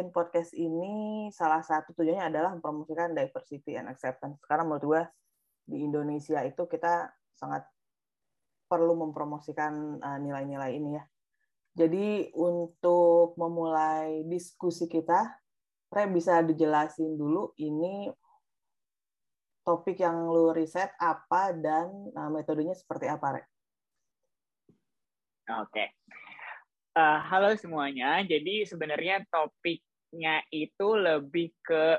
bikin podcast ini salah satu tujuannya adalah mempromosikan diversity and acceptance. Karena menurut gue di Indonesia itu kita sangat perlu mempromosikan uh, nilai-nilai ini ya. Jadi untuk memulai diskusi kita, Re bisa dijelasin dulu ini topik yang lu riset apa dan uh, metodenya seperti apa, Re? Oke. Okay. Uh, halo semuanya. Jadi sebenarnya topiknya itu lebih ke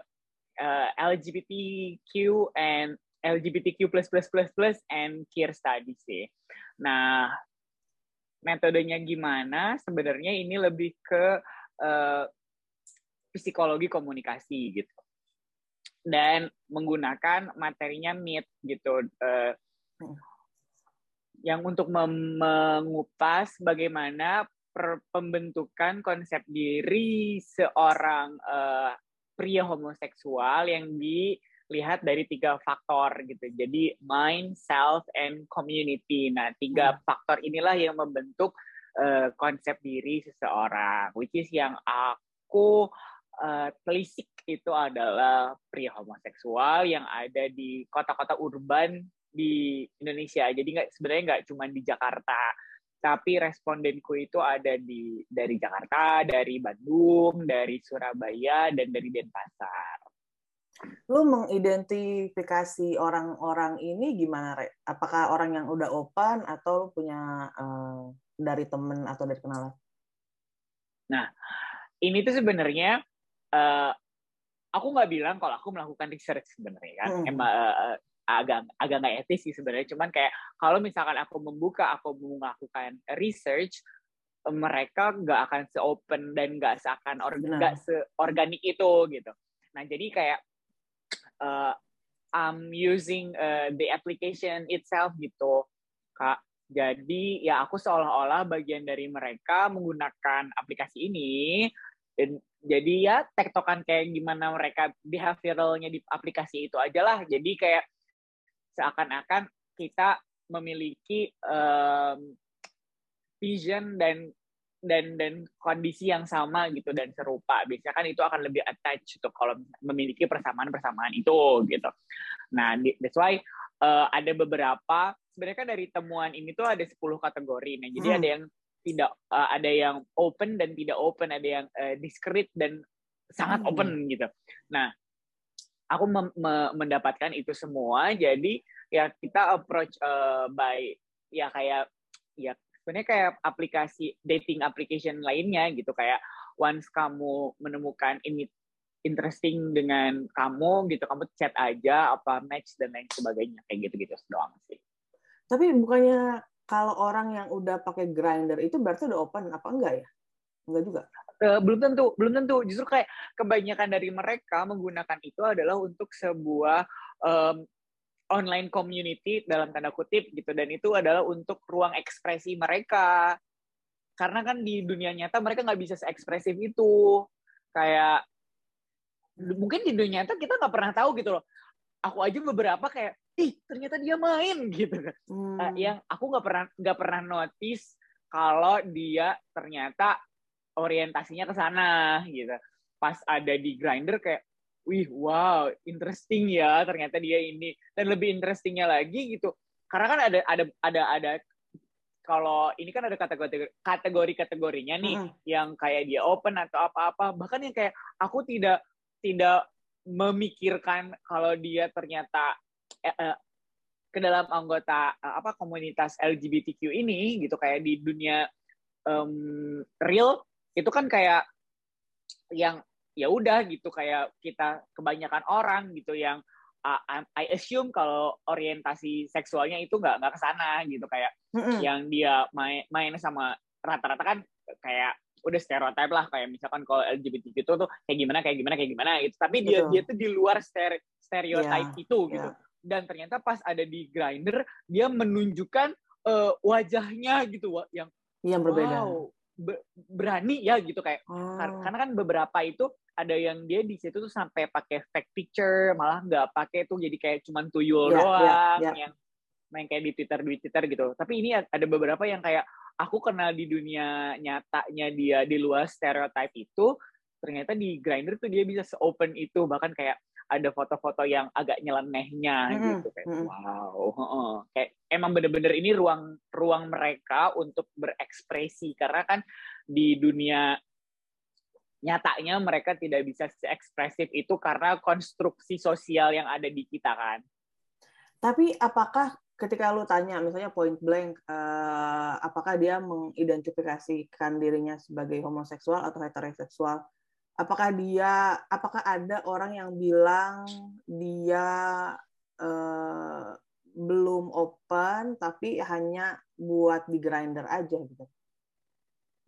uh, LGBTQ and LGBTQ plus plus plus plus and queer studies sih. Nah, metodenya gimana? Sebenarnya ini lebih ke uh, psikologi komunikasi gitu. Dan menggunakan materinya MIT gitu. Uh, yang untuk mengupas bagaimana pembentukan konsep diri seorang uh, pria homoseksual yang di lihat dari tiga faktor gitu. Jadi mind, self, and community. Nah, tiga hmm. faktor inilah yang membentuk uh, konsep diri seseorang. Which is yang aku uh, telisik itu adalah pria homoseksual yang ada di kota-kota urban di Indonesia. Jadi nggak sebenarnya nggak cuma di Jakarta, tapi respondenku itu ada di dari Jakarta, dari Bandung, dari Surabaya, dan dari Denpasar lu mengidentifikasi orang-orang ini gimana, Re? Apakah orang yang udah open atau lu punya uh, dari temen atau dari kenalan? Nah, ini tuh sebenarnya uh, aku nggak bilang kalau aku melakukan research sebenarnya kan, hmm. emang uh, agak agak nggak etis sih sebenarnya. Cuman kayak kalau misalkan aku membuka, aku melakukan research, mereka nggak akan se-open dan nggak seakan nggak seorganik itu gitu. Nah jadi kayak uh, I'm using uh, the application itself gitu kak jadi ya aku seolah-olah bagian dari mereka menggunakan aplikasi ini dan jadi ya tektokan kayak gimana mereka behavioralnya di aplikasi itu aja lah jadi kayak seakan-akan kita memiliki um, vision dan dan dan kondisi yang sama gitu dan serupa biasanya kan itu akan lebih attach untuk kalau memiliki persamaan-persamaan itu gitu nah that's why uh, ada beberapa sebenarnya kan dari temuan ini tuh ada 10 kategori nah jadi hmm. ada yang tidak uh, ada yang open dan tidak open ada yang uh, discreet dan sangat hmm. open gitu nah aku mendapatkan itu semua jadi ya kita approach uh, by ya kayak ya sebenarnya kayak aplikasi dating application lainnya gitu kayak once kamu menemukan ini interesting dengan kamu gitu kamu chat aja apa match dan lain sebagainya kayak gitu-gitu doang sih. Tapi bukannya kalau orang yang udah pakai grinder itu berarti udah open apa enggak ya? Enggak juga. Uh, belum tentu, belum tentu. Justru kayak kebanyakan dari mereka menggunakan itu adalah untuk sebuah um, online community dalam tanda kutip gitu. Dan itu adalah untuk ruang ekspresi mereka. Karena kan di dunia nyata mereka nggak bisa seekspresif itu. Kayak mungkin di dunia nyata kita nggak pernah tahu gitu loh. Aku aja beberapa kayak ih ternyata dia main gitu. Kan hmm. yang aku nggak pernah nggak pernah notice kalau dia ternyata orientasinya ke sana gitu. Pas ada di grinder kayak wih wow interesting ya ternyata dia ini. Dan lebih interestingnya lagi gitu karena kan ada ada ada ada kalau ini kan ada kategori kategori kategorinya nih -huh. yang kayak dia open atau apa-apa. Bahkan yang kayak aku tidak tidak memikirkan kalau dia ternyata eh, eh, ke dalam anggota eh, apa komunitas LGBTQ ini gitu kayak di dunia um, real itu kan kayak yang ya udah gitu kayak kita kebanyakan orang gitu yang uh, I assume kalau orientasi seksualnya itu nggak nggak ke sana gitu kayak mm-hmm. yang dia main main sama rata-rata kan kayak udah stereotip lah kayak misalkan kalau LGBT itu tuh kayak gimana kayak gimana kayak gimana gitu tapi dia dia tuh di luar stere, stereotip yeah. itu gitu yeah. dan ternyata pas ada di grinder dia menunjukkan uh, wajahnya gitu yang yang berbeda wow, berani ya gitu kayak oh. karena kan beberapa itu ada yang dia di situ tuh sampai pakai fake picture malah nggak pakai tuh jadi kayak cuman tuyul yeah, doang yeah, yeah. yang main kayak di Twitter di Twitter gitu tapi ini ada beberapa yang kayak aku kenal di dunia nyatanya dia di luar stereotip itu ternyata di grinder tuh dia bisa se-open itu bahkan kayak ada foto-foto yang agak nyelenehnya mm-hmm. gitu kayak mm-hmm. wow uh, kayak emang bener-bener ini ruang ruang mereka untuk berekspresi karena kan di dunia nyatanya mereka tidak bisa se-ekspresif itu karena konstruksi sosial yang ada di kita kan. Tapi apakah ketika lu tanya misalnya point blank uh, apakah dia mengidentifikasikan dirinya sebagai homoseksual atau heteroseksual apakah dia apakah ada orang yang bilang dia uh, belum open tapi hanya buat di grinder aja gitu?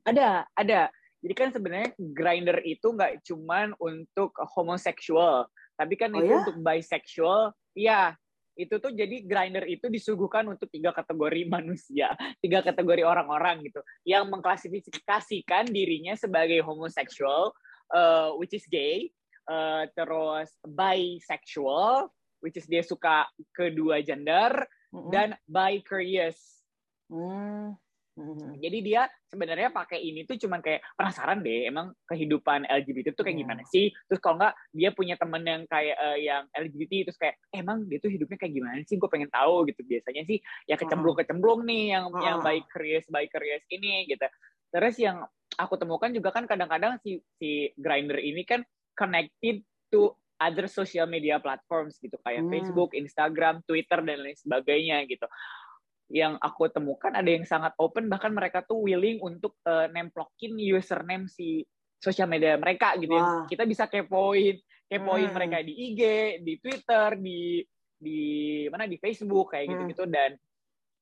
Ada ada. Jadi kan sebenarnya grinder itu nggak cuman untuk homoseksual tapi kan oh, itu ya? untuk bisexual. Iya itu tuh jadi grinder itu disuguhkan untuk tiga kategori manusia, tiga kategori orang-orang gitu, yang mengklasifikasikan dirinya sebagai homoseksual, uh, which is gay, uh, terus bisexual, which is dia suka kedua gender, mm -hmm. dan bi curious. Mm. Hmm. Jadi dia sebenarnya pakai ini tuh cuman kayak penasaran deh, emang kehidupan LGBT tuh kayak gimana sih? Terus kalau nggak dia punya temen yang kayak uh, yang LGBT terus kayak emang dia tuh hidupnya kayak gimana sih? Gue pengen tahu gitu. Biasanya sih ya kecemplung-kecemplung nih yang yang baik curious baik curious ini gitu. Terus yang aku temukan juga kan kadang-kadang si si grinder ini kan connected to other social media platforms gitu kayak hmm. Facebook, Instagram, Twitter dan lain sebagainya gitu yang aku temukan ada yang sangat open bahkan mereka tuh willing untuk uh, nemplokin username si sosial media mereka gitu ya. Kita bisa kepoin kepoin hmm. mereka di IG, di Twitter, di di mana di Facebook kayak gitu-gitu hmm. dan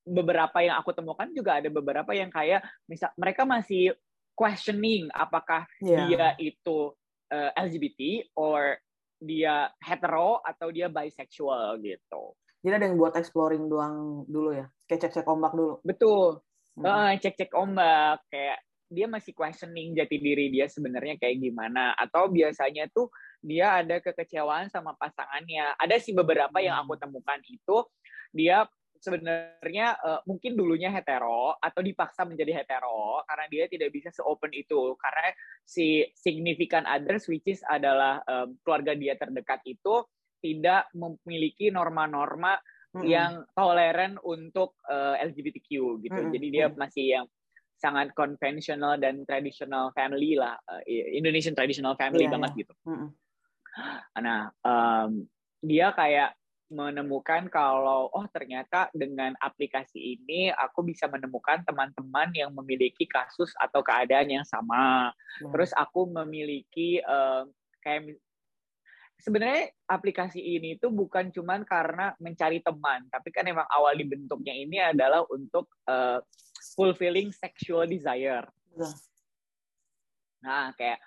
beberapa yang aku temukan juga ada beberapa yang kayak misal mereka masih questioning apakah yeah. dia itu uh, eh, LGBT or dia hetero atau dia bisexual gitu. Jadi ada yang buat exploring doang dulu ya, kayak cek-cek ombak dulu. Betul. Hmm. Uh, cek-cek ombak kayak dia masih questioning jati diri dia sebenarnya kayak gimana atau biasanya tuh dia ada kekecewaan sama pasangannya. Ada sih beberapa yang aku hmm. temukan itu dia sebenarnya uh, mungkin dulunya hetero atau dipaksa menjadi hetero karena dia tidak bisa seopen itu karena si significant others which is adalah um, keluarga dia terdekat itu tidak memiliki norma-norma mm-hmm. yang toleran untuk uh, eh, LGBTQ gitu. Mm-hmm. Jadi dia masih yang sangat konvensional dan traditional family lah, uh, Indonesian traditional family yeah, banget yeah. gitu. Mm-hmm. Nah, um, dia kayak menemukan kalau oh ternyata dengan aplikasi ini aku bisa menemukan teman-teman yang memiliki kasus atau keadaan yang sama. Hmm. Terus aku memiliki uh, kayak sebenarnya aplikasi ini itu bukan cuman karena mencari teman, tapi kan emang awal dibentuknya ini adalah untuk uh, fulfilling sexual desire. Nah, kayak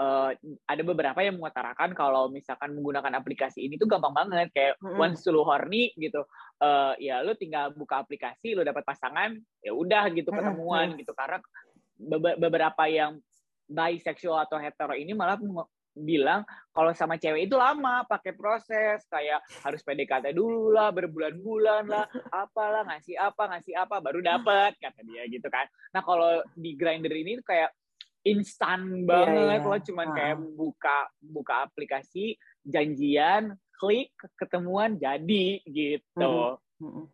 uh, ada beberapa yang mengutarakan kalau misalkan menggunakan aplikasi ini tuh gampang banget kayak mm -hmm. once lu horny gitu uh, ya lu tinggal buka aplikasi lu dapat pasangan ya udah gitu ketemuan mm -hmm. gitu karena beberapa yang bisexual atau hetero ini malah bilang kalau sama cewek itu lama pakai proses kayak harus PDKT dulu lah berbulan-bulan lah apalah ngasih apa ngasih apa baru dapat kata dia gitu kan nah kalau di grinder ini kayak instan iya, banget yeah, yeah. lo cuman uh. kayak buka buka aplikasi janjian klik ketemuan jadi gitu mm -hmm.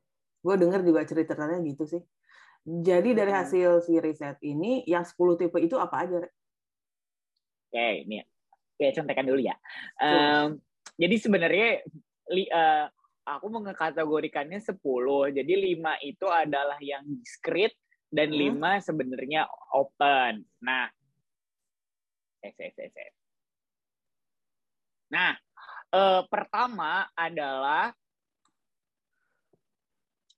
gue denger juga ceritanya gitu sih jadi dari hasil si riset ini yang 10 tipe itu apa aja Oke, okay, ini ya contekan dulu ya. Um, jadi sebenarnya li, uh, aku mengkategorikannya 10. Jadi 5 itu adalah yang discreet dan hmm. 5 sebenarnya open. Nah, eh, eh, eh, eh. Nah, uh, pertama adalah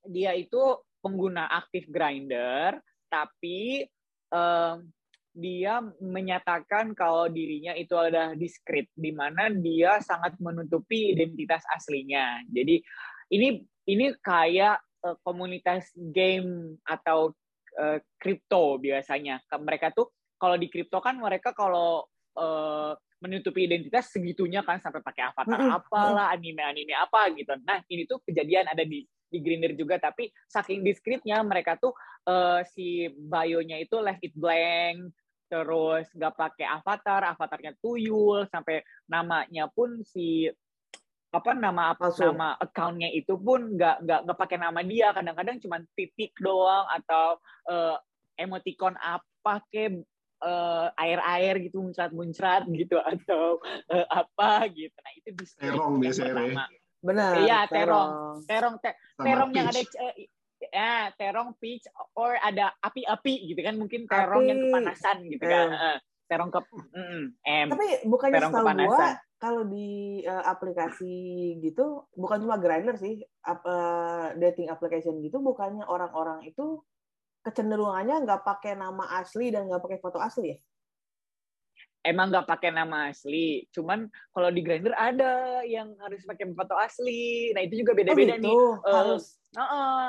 dia itu pengguna aktif grinder, tapi um, dia menyatakan kalau dirinya itu adalah diskrit, di mana dia sangat menutupi identitas aslinya. Jadi ini ini kayak komunitas game atau kripto uh, biasanya. Mereka tuh kalau di kripto kan mereka kalau uh, menutupi identitas segitunya kan sampai pakai avatar apalah anime-anime apa gitu. Nah ini tuh kejadian ada di di Grinder juga tapi saking diskritnya mereka tuh uh, si bio-nya itu left it blank terus nggak pakai avatar, avatarnya tuyul, sampai namanya pun si apa nama apa Palsu. nama accountnya itu pun nggak nggak nggak pakai nama dia. Kadang-kadang cuma titik doang atau uh, emoticon apa ke uh, air-air gitu muncrat-muncrat gitu atau uh, apa gitu. Nah itu di terong biasanya benar iya terong. terong. Te terong yang ada uh, ya terong peach or ada api-api gitu kan. Mungkin terong api. yang kepanasan gitu kan. Uh, terong ke mm, M tapi bukannya setahu gua kalau di uh, aplikasi gitu bukan cuma grinder sih up, uh, dating application gitu bukannya orang-orang itu kecenderungannya nggak pakai nama asli dan nggak pakai foto asli ya? Emang nggak pakai nama asli cuman kalau di grinder ada yang harus pakai foto asli. Nah itu juga beda-beda oh gitu? nih. Harus? uh, uh,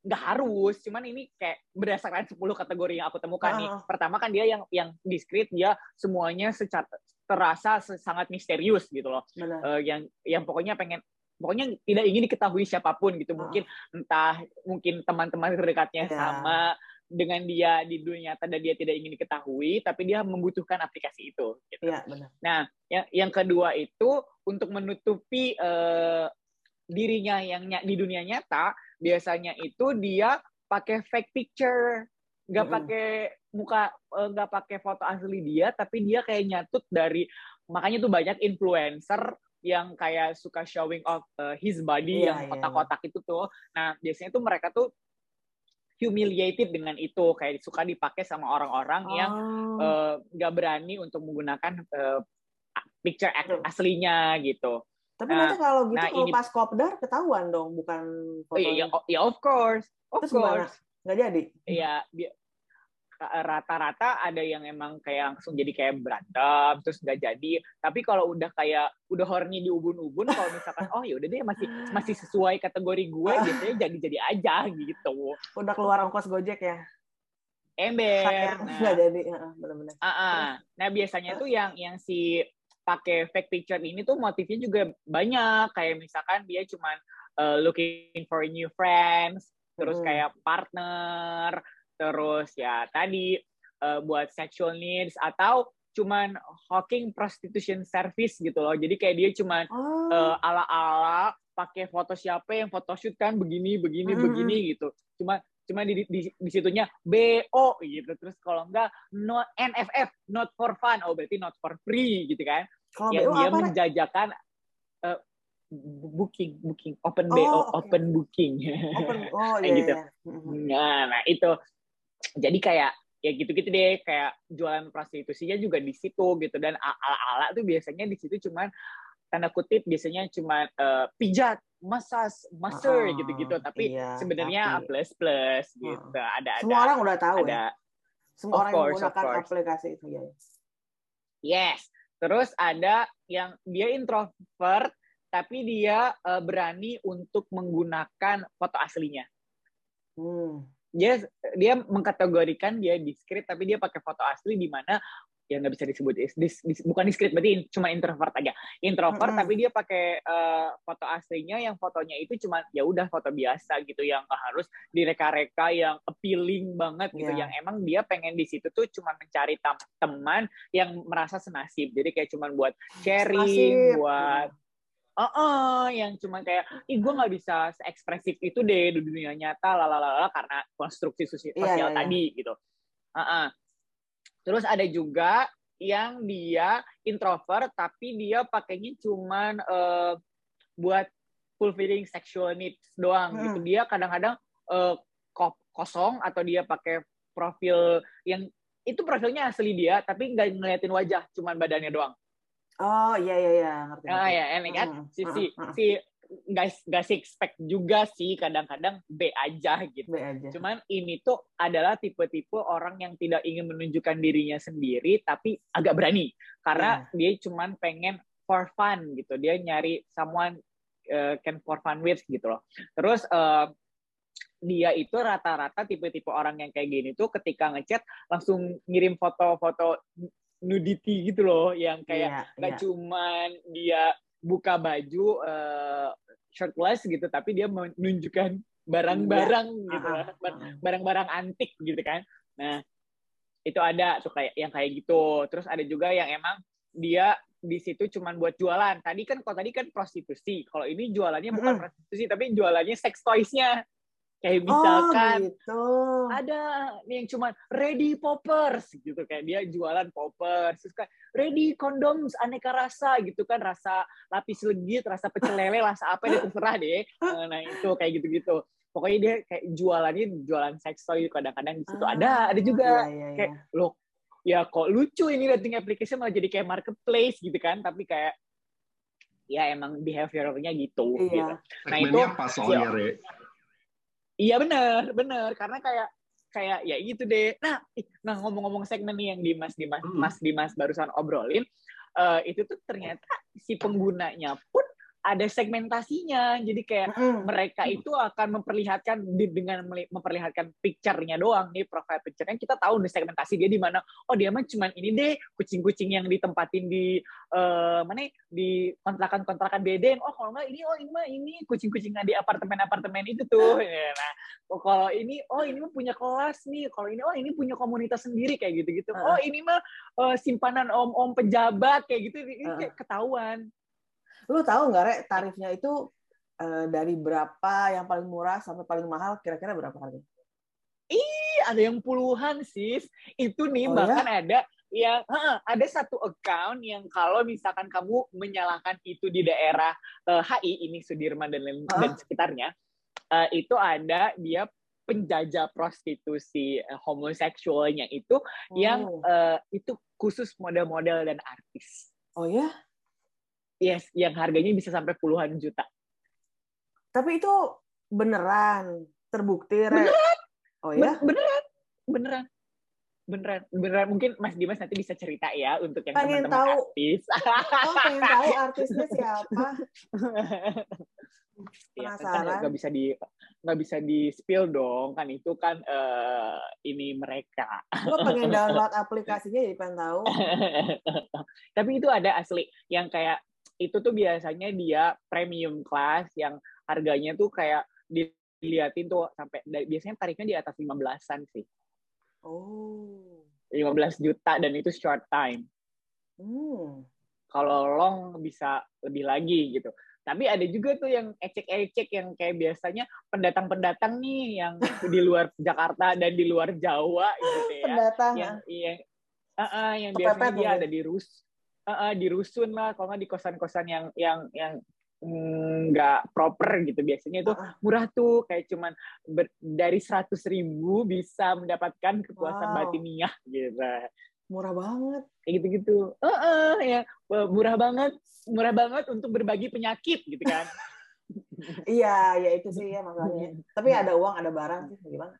nggak harus cuman ini kayak berdasarkan 10 kategori yang aku temukan uh. nih pertama kan dia yang yang diskrit dia semuanya secara terasa sangat misterius gitu loh. Uh, yang yang pokoknya pengen pokoknya tidak ingin diketahui siapa pun gitu. Mungkin oh. entah mungkin teman-teman terdekatnya yeah. sama dengan dia di dunia nyata dan dia tidak ingin diketahui, tapi dia membutuhkan aplikasi itu. Gitu. Yeah, benar. Nah, yang yang kedua itu untuk menutupi uh, dirinya yang di dunia nyata, biasanya itu dia pakai fake picture, nggak pakai muka eh, nggak pakai foto asli dia tapi dia kayak nyatut dari makanya tuh banyak influencer yang kayak suka showing off uh, his body yeah, yang iya, kotak-kotak yeah. itu tuh nah biasanya tuh mereka tuh humiliated dengan itu kayak suka dipakai sama orang-orang oh. yang eh, nggak uh, berani untuk menggunakan uh, picture aslinya gitu. Tapi nah, nanti kalau gitu nah kalau ini, pas kopdar ketahuan dong bukan foto. Oh, iya, iya, oh, iya, of course, of Terus course. Nggak jadi? Iya, rata-rata ada yang emang kayak langsung jadi kayak berantem terus nggak jadi. Tapi kalau udah kayak udah horny di ubun-ubun kalau misalkan oh ya udah deh masih masih sesuai kategori gue biasanya jadi-jadi aja gitu. Udah keluar ongkos gojek ya? Ember. Nah, nggak jadi. Benar-benar uh -uh. nah biasanya tuh yang yang si pakai fake picture ini tuh motifnya juga banyak. Kayak misalkan dia cuman uh, looking for new friends terus hmm. kayak partner terus ya tadi uh, buat sexual needs atau cuman hawking prostitution service gitu loh. Jadi kayak dia cuman oh. uh, ala-ala pakai foto siapa yang photoshoot kan begini begini hmm. begini gitu. Cuma cuma di, di, di situnya BO gitu. Terus kalau enggak not NFF not for fun. Oh berarti not for free gitu kan. Kalau yang BO dia apa menjajakan uh, booking booking open oh, BO okay. open booking. Open oh iya. gitu. Iya. Nah, nah itu jadi kayak ya gitu-gitu deh kayak jualan prostitusinya juga di situ gitu. Dan ala-ala tuh biasanya di situ cuman tanda kutip biasanya cuma uh, pijat masas master oh, gitu-gitu. Tapi iya, sebenarnya plus plus gitu. Uh, ada semua ada, orang udah tahu ada, ya? Semua orang course, yang menggunakan aplikasi itu ya? Yes. Terus ada yang dia introvert tapi dia uh, berani untuk menggunakan foto aslinya. Hmm dia dia mengkategorikan dia diskret tapi dia pakai foto asli di mana ya nggak bisa disebut dis, dis, bukan diskret berarti cuma introvert aja introvert mm -hmm. tapi dia pakai uh, foto aslinya yang fotonya itu cuma ya udah foto biasa gitu yang harus direka-reka yang appealing banget gitu yeah. yang emang dia pengen di situ tuh cuma mencari teman yang merasa senasib jadi kayak cuma buat sharing senasib. buat uh -uh, yang cuma kayak ih gue nggak bisa seekspresif itu deh di dunia nyata lalalala karena konstruksi sosial yeah, yeah, tadi yeah. gitu uh -uh. terus ada juga yang dia introvert tapi dia pakainya cuman uh, buat fulfilling sexual needs doang gitu. hmm. gitu dia kadang-kadang uh, kosong atau dia pakai profil yang itu profilnya asli dia tapi nggak ngeliatin wajah cuman badannya doang Oh iya iya iya ngerti. Oh iya, ini kan si si si guys gak six pack juga sih kadang-kadang B aja gitu. B aja. Cuman ini tuh adalah tipe-tipe orang yang tidak ingin menunjukkan dirinya sendiri tapi agak berani karena yeah. dia cuman pengen for fun gitu. Dia nyari someone uh, can for fun with gitu loh. Terus uh, dia itu rata-rata tipe-tipe orang yang kayak gini tuh ketika ngechat langsung ngirim foto-foto nudity gitu loh yang kayak yeah, gak yeah. cuman dia buka baju uh, shirtless gitu tapi dia menunjukkan barang-barang yeah. gitu barang-barang antik gitu kan. Nah itu ada tuh kayak yang kayak gitu. Terus ada juga yang emang dia di situ cuman buat jualan. Tadi kan kalau tadi kan prostitusi. Kalau ini jualannya bukan prostitusi tapi jualannya sex toys-nya kayak misalkan oh, gitu. ada yang cuman ready poppers gitu kayak dia jualan poppers terus kayak ready condoms aneka rasa gitu kan rasa lapis legit rasa pecel lele rasa apa deh terserah deh Eh, nah itu kayak gitu-gitu pokoknya dia kayak jualannya jualan sex toy kadang-kadang di situ Ah, ada ada juga Iya, iya, kayak iya. loh ya kok lucu ini dating application malah jadi kayak marketplace gitu kan tapi kayak ya emang behaviornya gitu Iya. gitu Nah, Segmennya itu- pas soalnya, Re. Iya bener, bener. Karena kayak kayak ya gitu deh. Nah, nah ngomong-ngomong segmen nih yang Dimas Dimas Hmm. Mas Dimas barusan obrolin, eh, itu tuh ternyata si penggunanya pun ada segmentasinya. Jadi kayak Mm-mm. mereka itu akan memperlihatkan di- dengan memperlihatkan picture-nya doang nih profile picture-nya. Kita tahu nih segmentasi dia di mana. Oh dia mah cuman ini deh kucing-kucing yang ditempatin di eh, mana ya, di kontrakan-kontrakan beden. Oh kalau nggak ini oh ini mah ini kucing-kucing di apartemen-apartemen itu tuh. Ya, nah oh, kalau ini oh ini mah punya kelas nih. Kalau ini oh ini punya komunitas sendiri kayak gitu-gitu. Oh ini mah eh, simpanan om-om pejabat kayak gitu. Ini kayak ketahuan Lu tahu nggak, Rek, tarifnya itu eh, dari berapa yang paling murah sampai paling mahal, kira-kira berapa harganya? Ih, ada yang puluhan sis. Itu nih Oh, bahkan ada yang heeh, ada satu account yang kalau misalkan kamu menyalakan itu di daerah eh, HI ini Sudirman dan Hah? dan sekitarnya, eh, itu ada dia penjajah prostitusi eh, homoseksualnya itu yang Oh. eh, itu khusus model-model dan artis. Oh ya? Yes, yang harganya bisa sampai puluhan juta. Tapi itu beneran terbukti, Rek? Oh Ben- ya? Beneran, beneran. Beneran, beneran. Mungkin Mas Dimas nanti bisa cerita ya untuk yang Pengen teman-teman tahu. artis. Oh, pengen tahu artisnya siapa? Iya, kan Penasaran. nggak bisa di nggak bisa di spill dong kan itu kan eh, ini mereka. Lo pengen download aplikasinya jadi pengen tahu. Tapi itu ada asli yang kayak itu tuh biasanya dia premium class yang harganya tuh kayak diliatin tuh sampai biasanya tarifnya di atas 15-an sih. Oh. 15 juta dan itu short time. Hmm. Kalau long bisa lebih lagi gitu. Tapi ada juga tuh yang ecek-ecek yang kayak biasanya pendatang-pendatang nih yang di luar Jakarta dan di luar Jawa gitu ya. Pendatang. Yang yang uh, uh, yang Kepepet biasanya dia ada di rus uh, uh, di rusun lah kalau nggak di kosan-kosan yang yang yang mm, nggak proper gitu biasanya itu Ah, murah tuh kayak cuman ber- dari seratus ribu bisa mendapatkan kepuasan Wow. batiniah gitu Murah banget. kayak gitu-gitu. Heeh, ya Wah, murah banget, murah banget untuk berbagi penyakit gitu kan. Iya, ya itu sih ya masalahnya. Tapi ada uang, ada barang sih, gimana?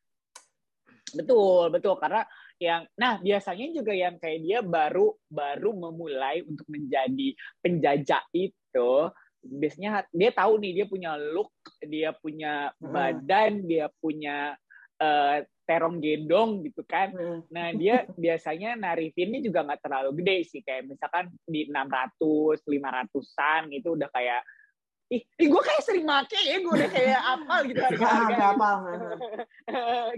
betul, betul karena yang nah biasanya juga yang kayak dia baru baru memulai untuk menjadi penjajah itu biasanya dia tahu nih dia punya look, dia punya Hmm. badan, dia punya eh, terong gendong gitu kan. Hmm. Nah, dia biasanya narifinnya juga nggak terlalu gede sih. Kayak misalkan di 600, 500-an itu udah kayak, ih, ih gue kayak sering make ya, gue udah kayak apal gitu Ah, harga-harga. kapal.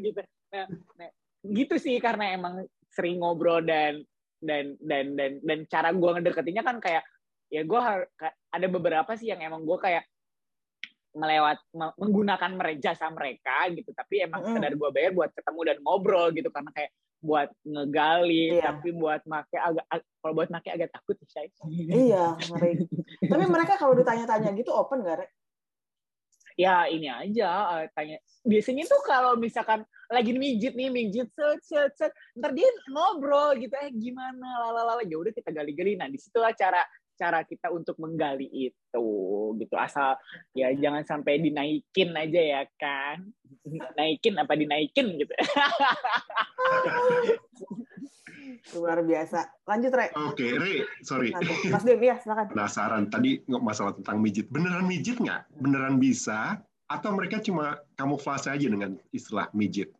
gitu. Nah, nah, gitu sih karena emang sering ngobrol dan dan dan dan dan cara gue ngedeketinnya kan kayak ya gue ada beberapa sih yang emang gue kayak melewat me- menggunakan mereka jasa mereka gitu tapi emang Mm-mm. sekedar gue bayar buat ketemu dan ngobrol gitu karena kayak buat ngegali Iya. tapi buat make agak ag- kalau buat make agak takut sih Shay. Iya, ngeri. Tapi mereka kalau ditanya-tanya gitu open nggak, Rek? ya ini aja eh, tanya biasanya tuh kalau misalkan lagi mijit nih mijit set set set ntar dia ngobrol gitu eh gimana lalala ya udah kita gali-gali nah di situlah cara cara kita untuk menggali itu gitu asal ya jangan sampai dinaikin aja ya kan naikin apa dinaikin gitu Luar biasa. Lanjut, Rek. Oke, Re, sorry. Mas Dim, ya silakan. Penasaran, tadi nggak masalah tentang mijit. Beneran mijit nggak? Beneran bisa? Atau mereka cuma kamuflase aja dengan istilah mijit?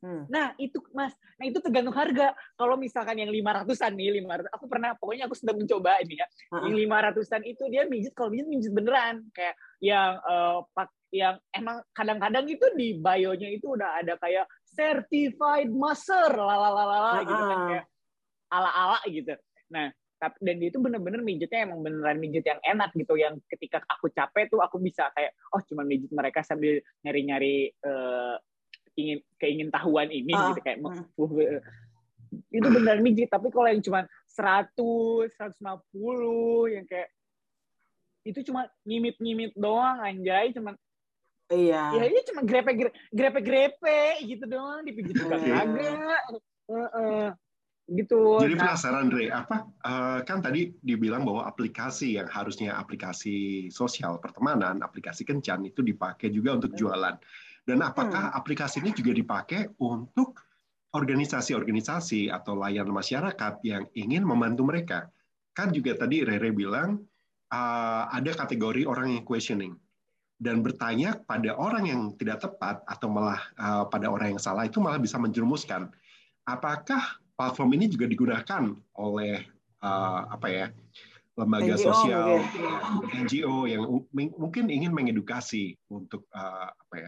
Hmm. Nah, itu Mas. Nah, itu tergantung harga. Kalau misalkan yang 500-an nih, 500 aku pernah pokoknya aku sudah mencoba ini ya. Heeh. Yang 500-an itu dia mijit kalau mijit mijit beneran kayak yang eh, pak yang emang kadang-kadang itu di bio-nya itu udah ada kayak certified master lalalala gitu kan kayak ala-ala gitu. Nah, tapi dan dia itu bener-bener mijitnya emang beneran mijit yang enak gitu yang ketika aku capek tuh aku bisa kayak oh cuma mijit mereka sambil nyari-nyari uh, ingin keingin tahuan ini uh, gitu kayak uh. itu beneran mijit tapi kalau yang cuma 100 150 yang kayak itu cuma ngimit-ngimit doang anjay cuma Iya. Ya ini cuma grepe grepe grepe gitu doang dipijit juga iya. kagak. Uh, uh gitu. Jadi nah, penasaran Dre, apa uh, kan tadi dibilang bahwa aplikasi yang harusnya aplikasi sosial pertemanan, aplikasi kencan itu dipakai juga untuk jualan. Dan apakah hmm. aplikasi ini juga dipakai untuk organisasi-organisasi atau layanan masyarakat yang ingin membantu mereka? Kan juga tadi Rere bilang uh, ada kategori orang yang questioning dan bertanya pada orang yang tidak tepat atau malah uh, pada orang yang salah itu malah bisa menjerumuskan. Apakah platform ini juga digunakan oleh uh, apa ya lembaga NGO, sosial mungkin. NGO yang mungkin ingin mengedukasi untuk uh, apa ya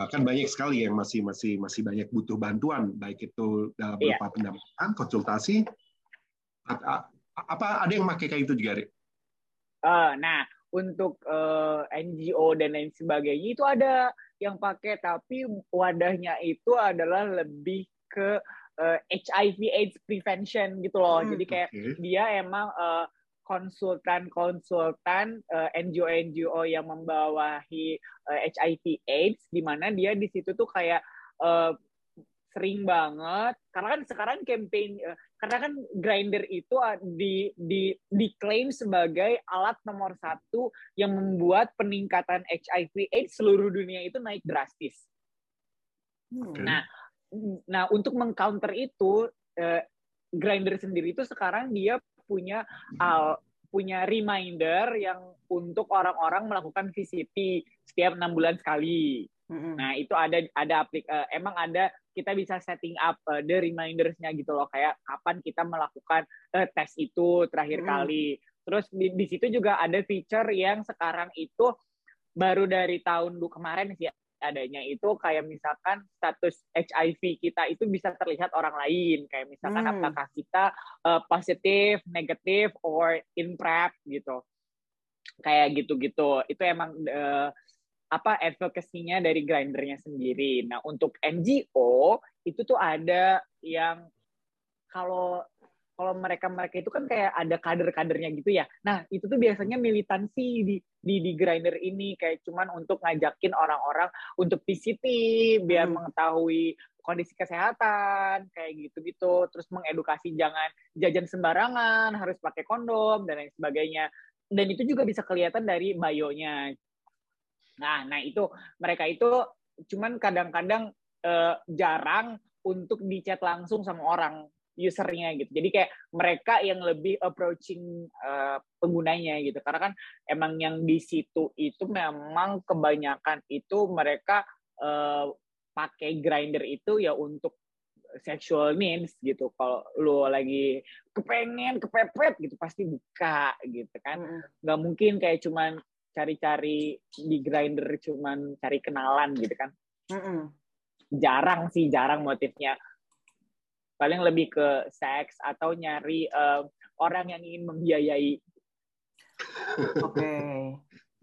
uh, kan banyak sekali yang masih masih masih banyak butuh bantuan baik itu dalam iya. berupa yeah. pendampingan konsultasi apa ada yang pakai kayak itu juga Rik? Uh, nah untuk uh, NGO dan lain sebagainya itu ada yang pakai tapi wadahnya itu adalah lebih ke uh, eh, HIV AIDS prevention gitu loh. Hmm, Jadi kayak okay. dia emang uh, konsultan-konsultan uh, NGO-NGO yang membawahi uh, HIV AIDS di mana dia di situ tuh kayak uh, sering banget karena kan sekarang campaign uh, karena kan grinder itu di di diklaim sebagai alat nomor satu yang membuat peningkatan HIV AIDS seluruh dunia itu naik drastis. Okay. Nah, Nah, untuk mengcounter itu, eh, Grinder sendiri itu sekarang dia punya uh, punya reminder yang untuk orang-orang melakukan VCT setiap enam bulan sekali. Mm-hmm. Nah, itu ada ada aplik uh, emang ada kita bisa setting up uh, the remindersnya gitu loh kayak kapan kita melakukan uh, tes itu terakhir mm-hmm. kali. Terus di, di situ juga ada feature yang sekarang itu baru dari tahun kemarin sih adanya itu kayak misalkan status HIV kita itu bisa terlihat orang lain kayak misalkan hmm. apakah kita uh, positif, negatif, or in prep gitu kayak gitu-gitu itu emang uh, apa advokasinya dari grindernya sendiri. Nah untuk NGO itu tuh ada yang kalau kalau mereka-mereka itu kan kayak ada kader-kadernya gitu ya. Nah, itu tuh biasanya militansi di di di grinder ini kayak cuman untuk ngajakin orang-orang untuk PCT biar hmm. mengetahui kondisi kesehatan kayak gitu-gitu, terus mengedukasi jangan jajan sembarangan, harus pakai kondom dan lain sebagainya. Dan itu juga bisa kelihatan dari bio-nya. Nah, nah itu mereka itu cuman kadang-kadang eh, jarang untuk dicat langsung sama orang usernya gitu. Jadi kayak mereka yang lebih approaching uh, penggunanya gitu. Karena kan emang yang di situ itu memang kebanyakan itu mereka uh, pakai grinder itu ya untuk sexual needs gitu. Kalau lu lagi kepengen kepepet gitu pasti buka gitu kan. Nggak mungkin kayak cuman cari-cari di grinder cuman cari kenalan gitu kan. Mm -mm. Jarang sih, jarang motifnya paling lebih ke seks atau nyari uh, orang yang ingin membiayai. Oke, okay.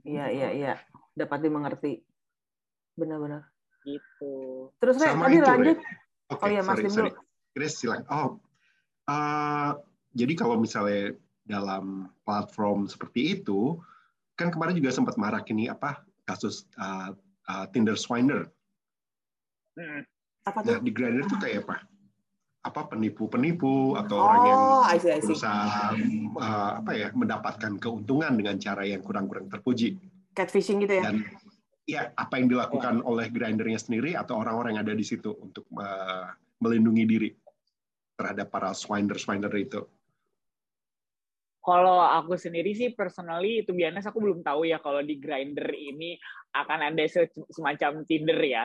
iya iya iya, dapat dimengerti, benar-benar. Gitu. Terus Re, tadi lanjut. Okay, oh iya Mas Dim Chris silang. Oh, uh, jadi kalau misalnya dalam platform seperti itu, kan kemarin juga sempat marak ini apa kasus uh, uh, Tinder Swiner. Hmm. Apa tuh? Nah, di Grindr itu kayak apa? Apa penipu-penipu atau oh, orang yang I see, I see. berusaha uh, apa ya mendapatkan keuntungan dengan cara yang kurang-kurang terpuji. Catfishing gitu ya? Dan ya apa yang dilakukan yeah. oleh grindernya sendiri atau orang-orang yang ada di situ untuk uh, melindungi diri terhadap para swiner-swiner itu. Kalau aku sendiri sih personally itu biasanya aku belum tahu ya kalau di grinder ini akan ada semacam Tinder ya.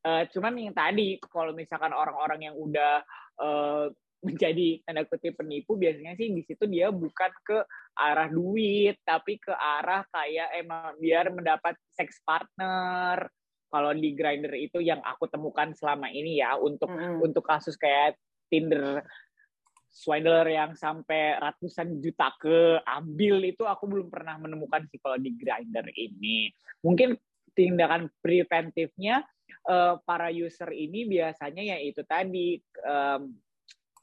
Uh, cuman yang tadi kalau misalkan orang-orang yang udah uh, menjadi tanda kutip penipu biasanya sih di situ dia bukan ke arah duit tapi ke arah kayak emang biar mendapat seks partner kalau di grinder itu yang aku temukan selama ini ya untuk mm. untuk kasus kayak Tinder swindler yang sampai ratusan juta ke ambil itu aku belum pernah menemukan sih kalau di grinder ini. Mungkin tindakan preventifnya uh, para user ini biasanya ya itu tadi um,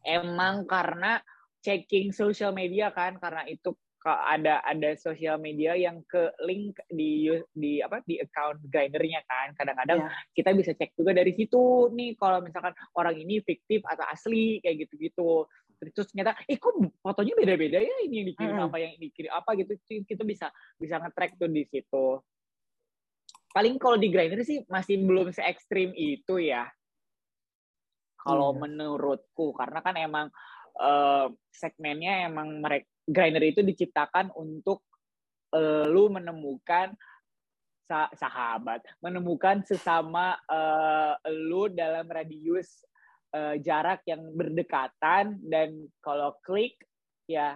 emang karena checking social media kan karena itu ada ada sosial media yang ke link di di apa di account grindernya kan. Kadang-kadang yeah. kita bisa cek juga dari situ nih kalau misalkan orang ini fiktif atau asli kayak gitu-gitu. Terus ternyata eh kok fotonya beda-beda ya? Ini yang dikirim mm. apa yang dikirim apa? Gitu. Kita bisa bisa nge-track tuh di situ paling kalau di grinder sih masih belum se ekstrim itu ya kalau hmm. menurutku karena kan emang uh, segmennya emang mereka grinder itu diciptakan untuk uh, lu menemukan sah sahabat, menemukan sesama uh, lu dalam radius uh, jarak yang berdekatan dan kalau klik ya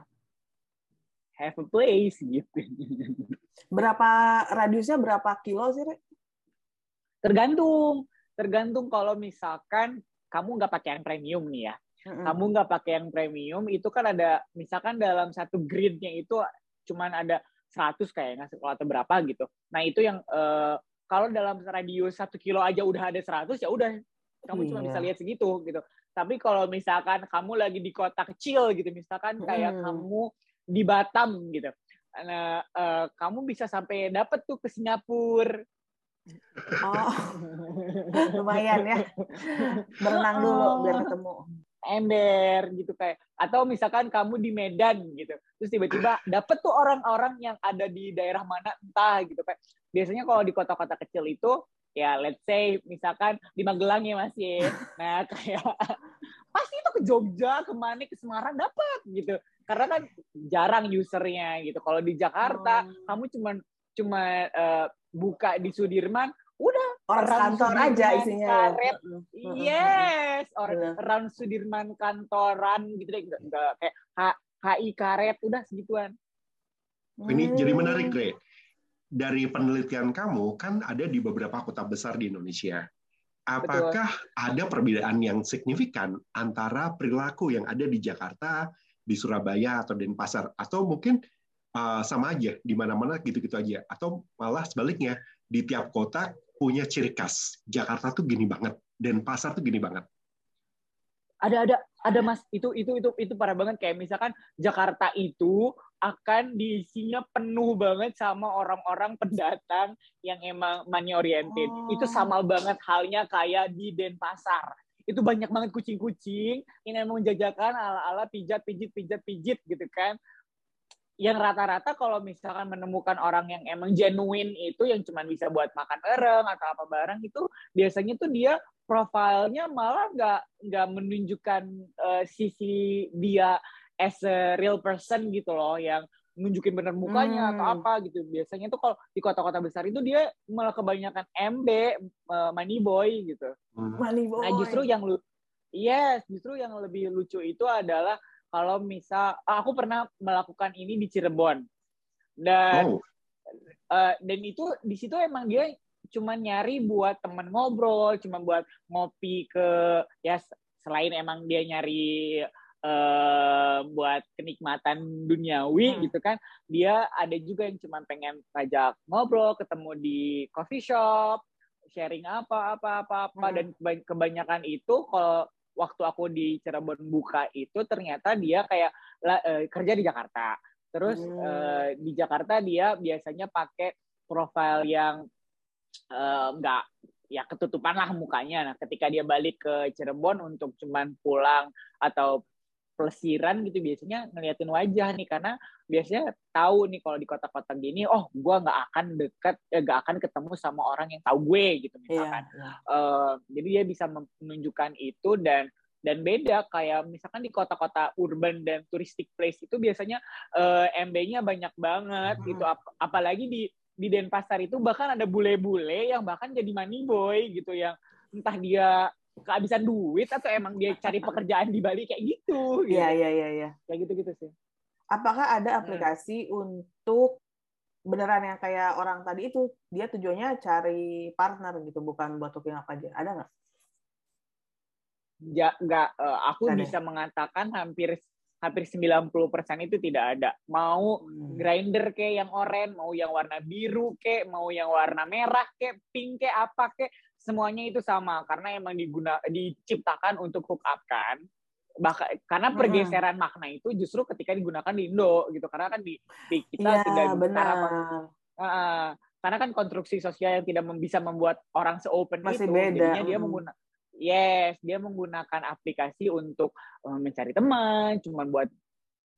have a place gitu. Berapa radiusnya berapa kilo sih, Rek? Tergantung. Tergantung kalau misalkan kamu nggak pakai yang premium nih ya Kamu nggak pakai yang premium, itu kan ada misalkan dalam satu gridnya itu cuman ada 100 kayaknya atau berapa gitu. Nah itu yang uh, kalau dalam radius satu kilo aja udah ada 100 ya udah kamu cuma bisa iya. lihat segitu gitu. Tapi kalau misalkan kamu lagi di kota kecil gitu, misalkan kayak hmm. kamu di Batam gitu, nah, uh, kamu bisa sampai dapet tuh ke Singapura. Oh, lumayan ya. Berenang dulu biar ketemu ember gitu kayak atau misalkan kamu di Medan gitu terus tiba-tiba dapet tuh orang-orang yang ada di daerah mana entah gitu kayak biasanya kalau di kota-kota kecil itu ya let's say misalkan di Magelang ya masih ya. nah kayak pasti itu ke Jogja ke mana ke Semarang dapat gitu karena kan jarang usernya gitu. Kalau di Jakarta oh. kamu cuma cuma uh, buka di Sudirman udah orang kantor aja isinya karet. Yes orang round Sudirman kantoran gitu deh. Enggak, kayak H, HI karet udah segituan. Ini hmm. jadi menarik Gre dari penelitian kamu kan ada di beberapa kota besar di Indonesia. Apakah Betul. ada perbedaan yang signifikan antara perilaku yang ada di Jakarta di Surabaya atau Denpasar atau mungkin uh, sama aja di mana-mana gitu-gitu aja atau malah sebaliknya di tiap kota punya ciri khas. Jakarta tuh gini banget, dan pasar tuh gini banget. Ada ada ada mas itu itu itu itu parah banget kayak misalkan Jakarta itu akan diisinya penuh banget sama orang-orang pendatang yang emang money oriented. Oh. Itu sama banget halnya kayak di Denpasar. Itu banyak banget kucing-kucing yang emang jajakan ala-ala pijat pijit pijat pijit gitu kan. Yang rata-rata kalau misalkan menemukan orang yang emang genuine itu yang cuma bisa buat makan bareng atau apa bareng itu biasanya tuh dia profilnya malah nggak nggak menunjukkan uh, sisi dia as a real person gitu loh yang nunjukin bener mukanya hmm. atau apa gitu biasanya tuh kalau di kota-kota besar itu dia malah kebanyakan MB uh, money boy gitu hmm. money boy nah justru yang lu yes justru yang lebih lucu itu adalah kalau misal aku pernah melakukan ini di Cirebon dan oh. uh, dan itu di situ emang dia cuma nyari buat temen ngobrol, cuma buat ngopi ke ya selain emang dia nyari uh, buat kenikmatan duniawi hmm. gitu kan, dia ada juga yang cuma pengen ngajak ngobrol, ketemu di coffee shop, sharing apa apa apa apa hmm. dan kebanyakan itu kalau waktu aku di Cirebon buka itu ternyata dia kayak uh, kerja di Jakarta. Terus hmm. uh, di Jakarta dia biasanya pakai profil yang enggak uh, ya ketutupan lah mukanya. Nah, ketika dia balik ke Cirebon untuk cuman pulang atau pelesiran gitu biasanya ngeliatin wajah nih karena biasanya tahu nih kalau di kota-kota gini oh gue nggak akan deket eh, akan ketemu sama orang yang tahu gue gitu iya, misalkan yeah, yeah. Uh, jadi dia bisa menunjukkan itu dan dan beda kayak misalkan di kota-kota urban dan touristic place itu biasanya uh, MB-nya banyak banget hmm. gitu Ap apalagi di di Denpasar itu bahkan ada bule-bule yang bahkan jadi money boy gitu yang entah dia kehabisan duit atau emang dia cari pekerjaan di Bali kayak gitu. Iya, gitu. iya, iya, iya. Kayak gitu-gitu sih. Apakah ada hmm. aplikasi hmm. untuk beneran yang kayak orang tadi itu dia tujuannya cari partner gitu bukan buat hooking up aja ada nggak ja, nggak uh, aku Ada. bisa mengatakan hampir hampir 90% itu tidak ada. Mau Hmm. grinder kayak yang oranye, mau yang warna biru kayak, mau yang warna merah kayak, pink kayak apa kayak, semuanya itu sama karena emang diguna diciptakan untuk hook up kan. Bahkan karena Hmm. pergeseran makna itu justru ketika digunakan di Indo gitu. Karena kan di, di kita Iya tidak benar. cara Uh, karena kan konstruksi sosial yang tidak bisa membuat orang se-open Masih itu, beda, jadinya dia menggunakan yes, dia menggunakan aplikasi untuk uh, mencari teman, cuman buat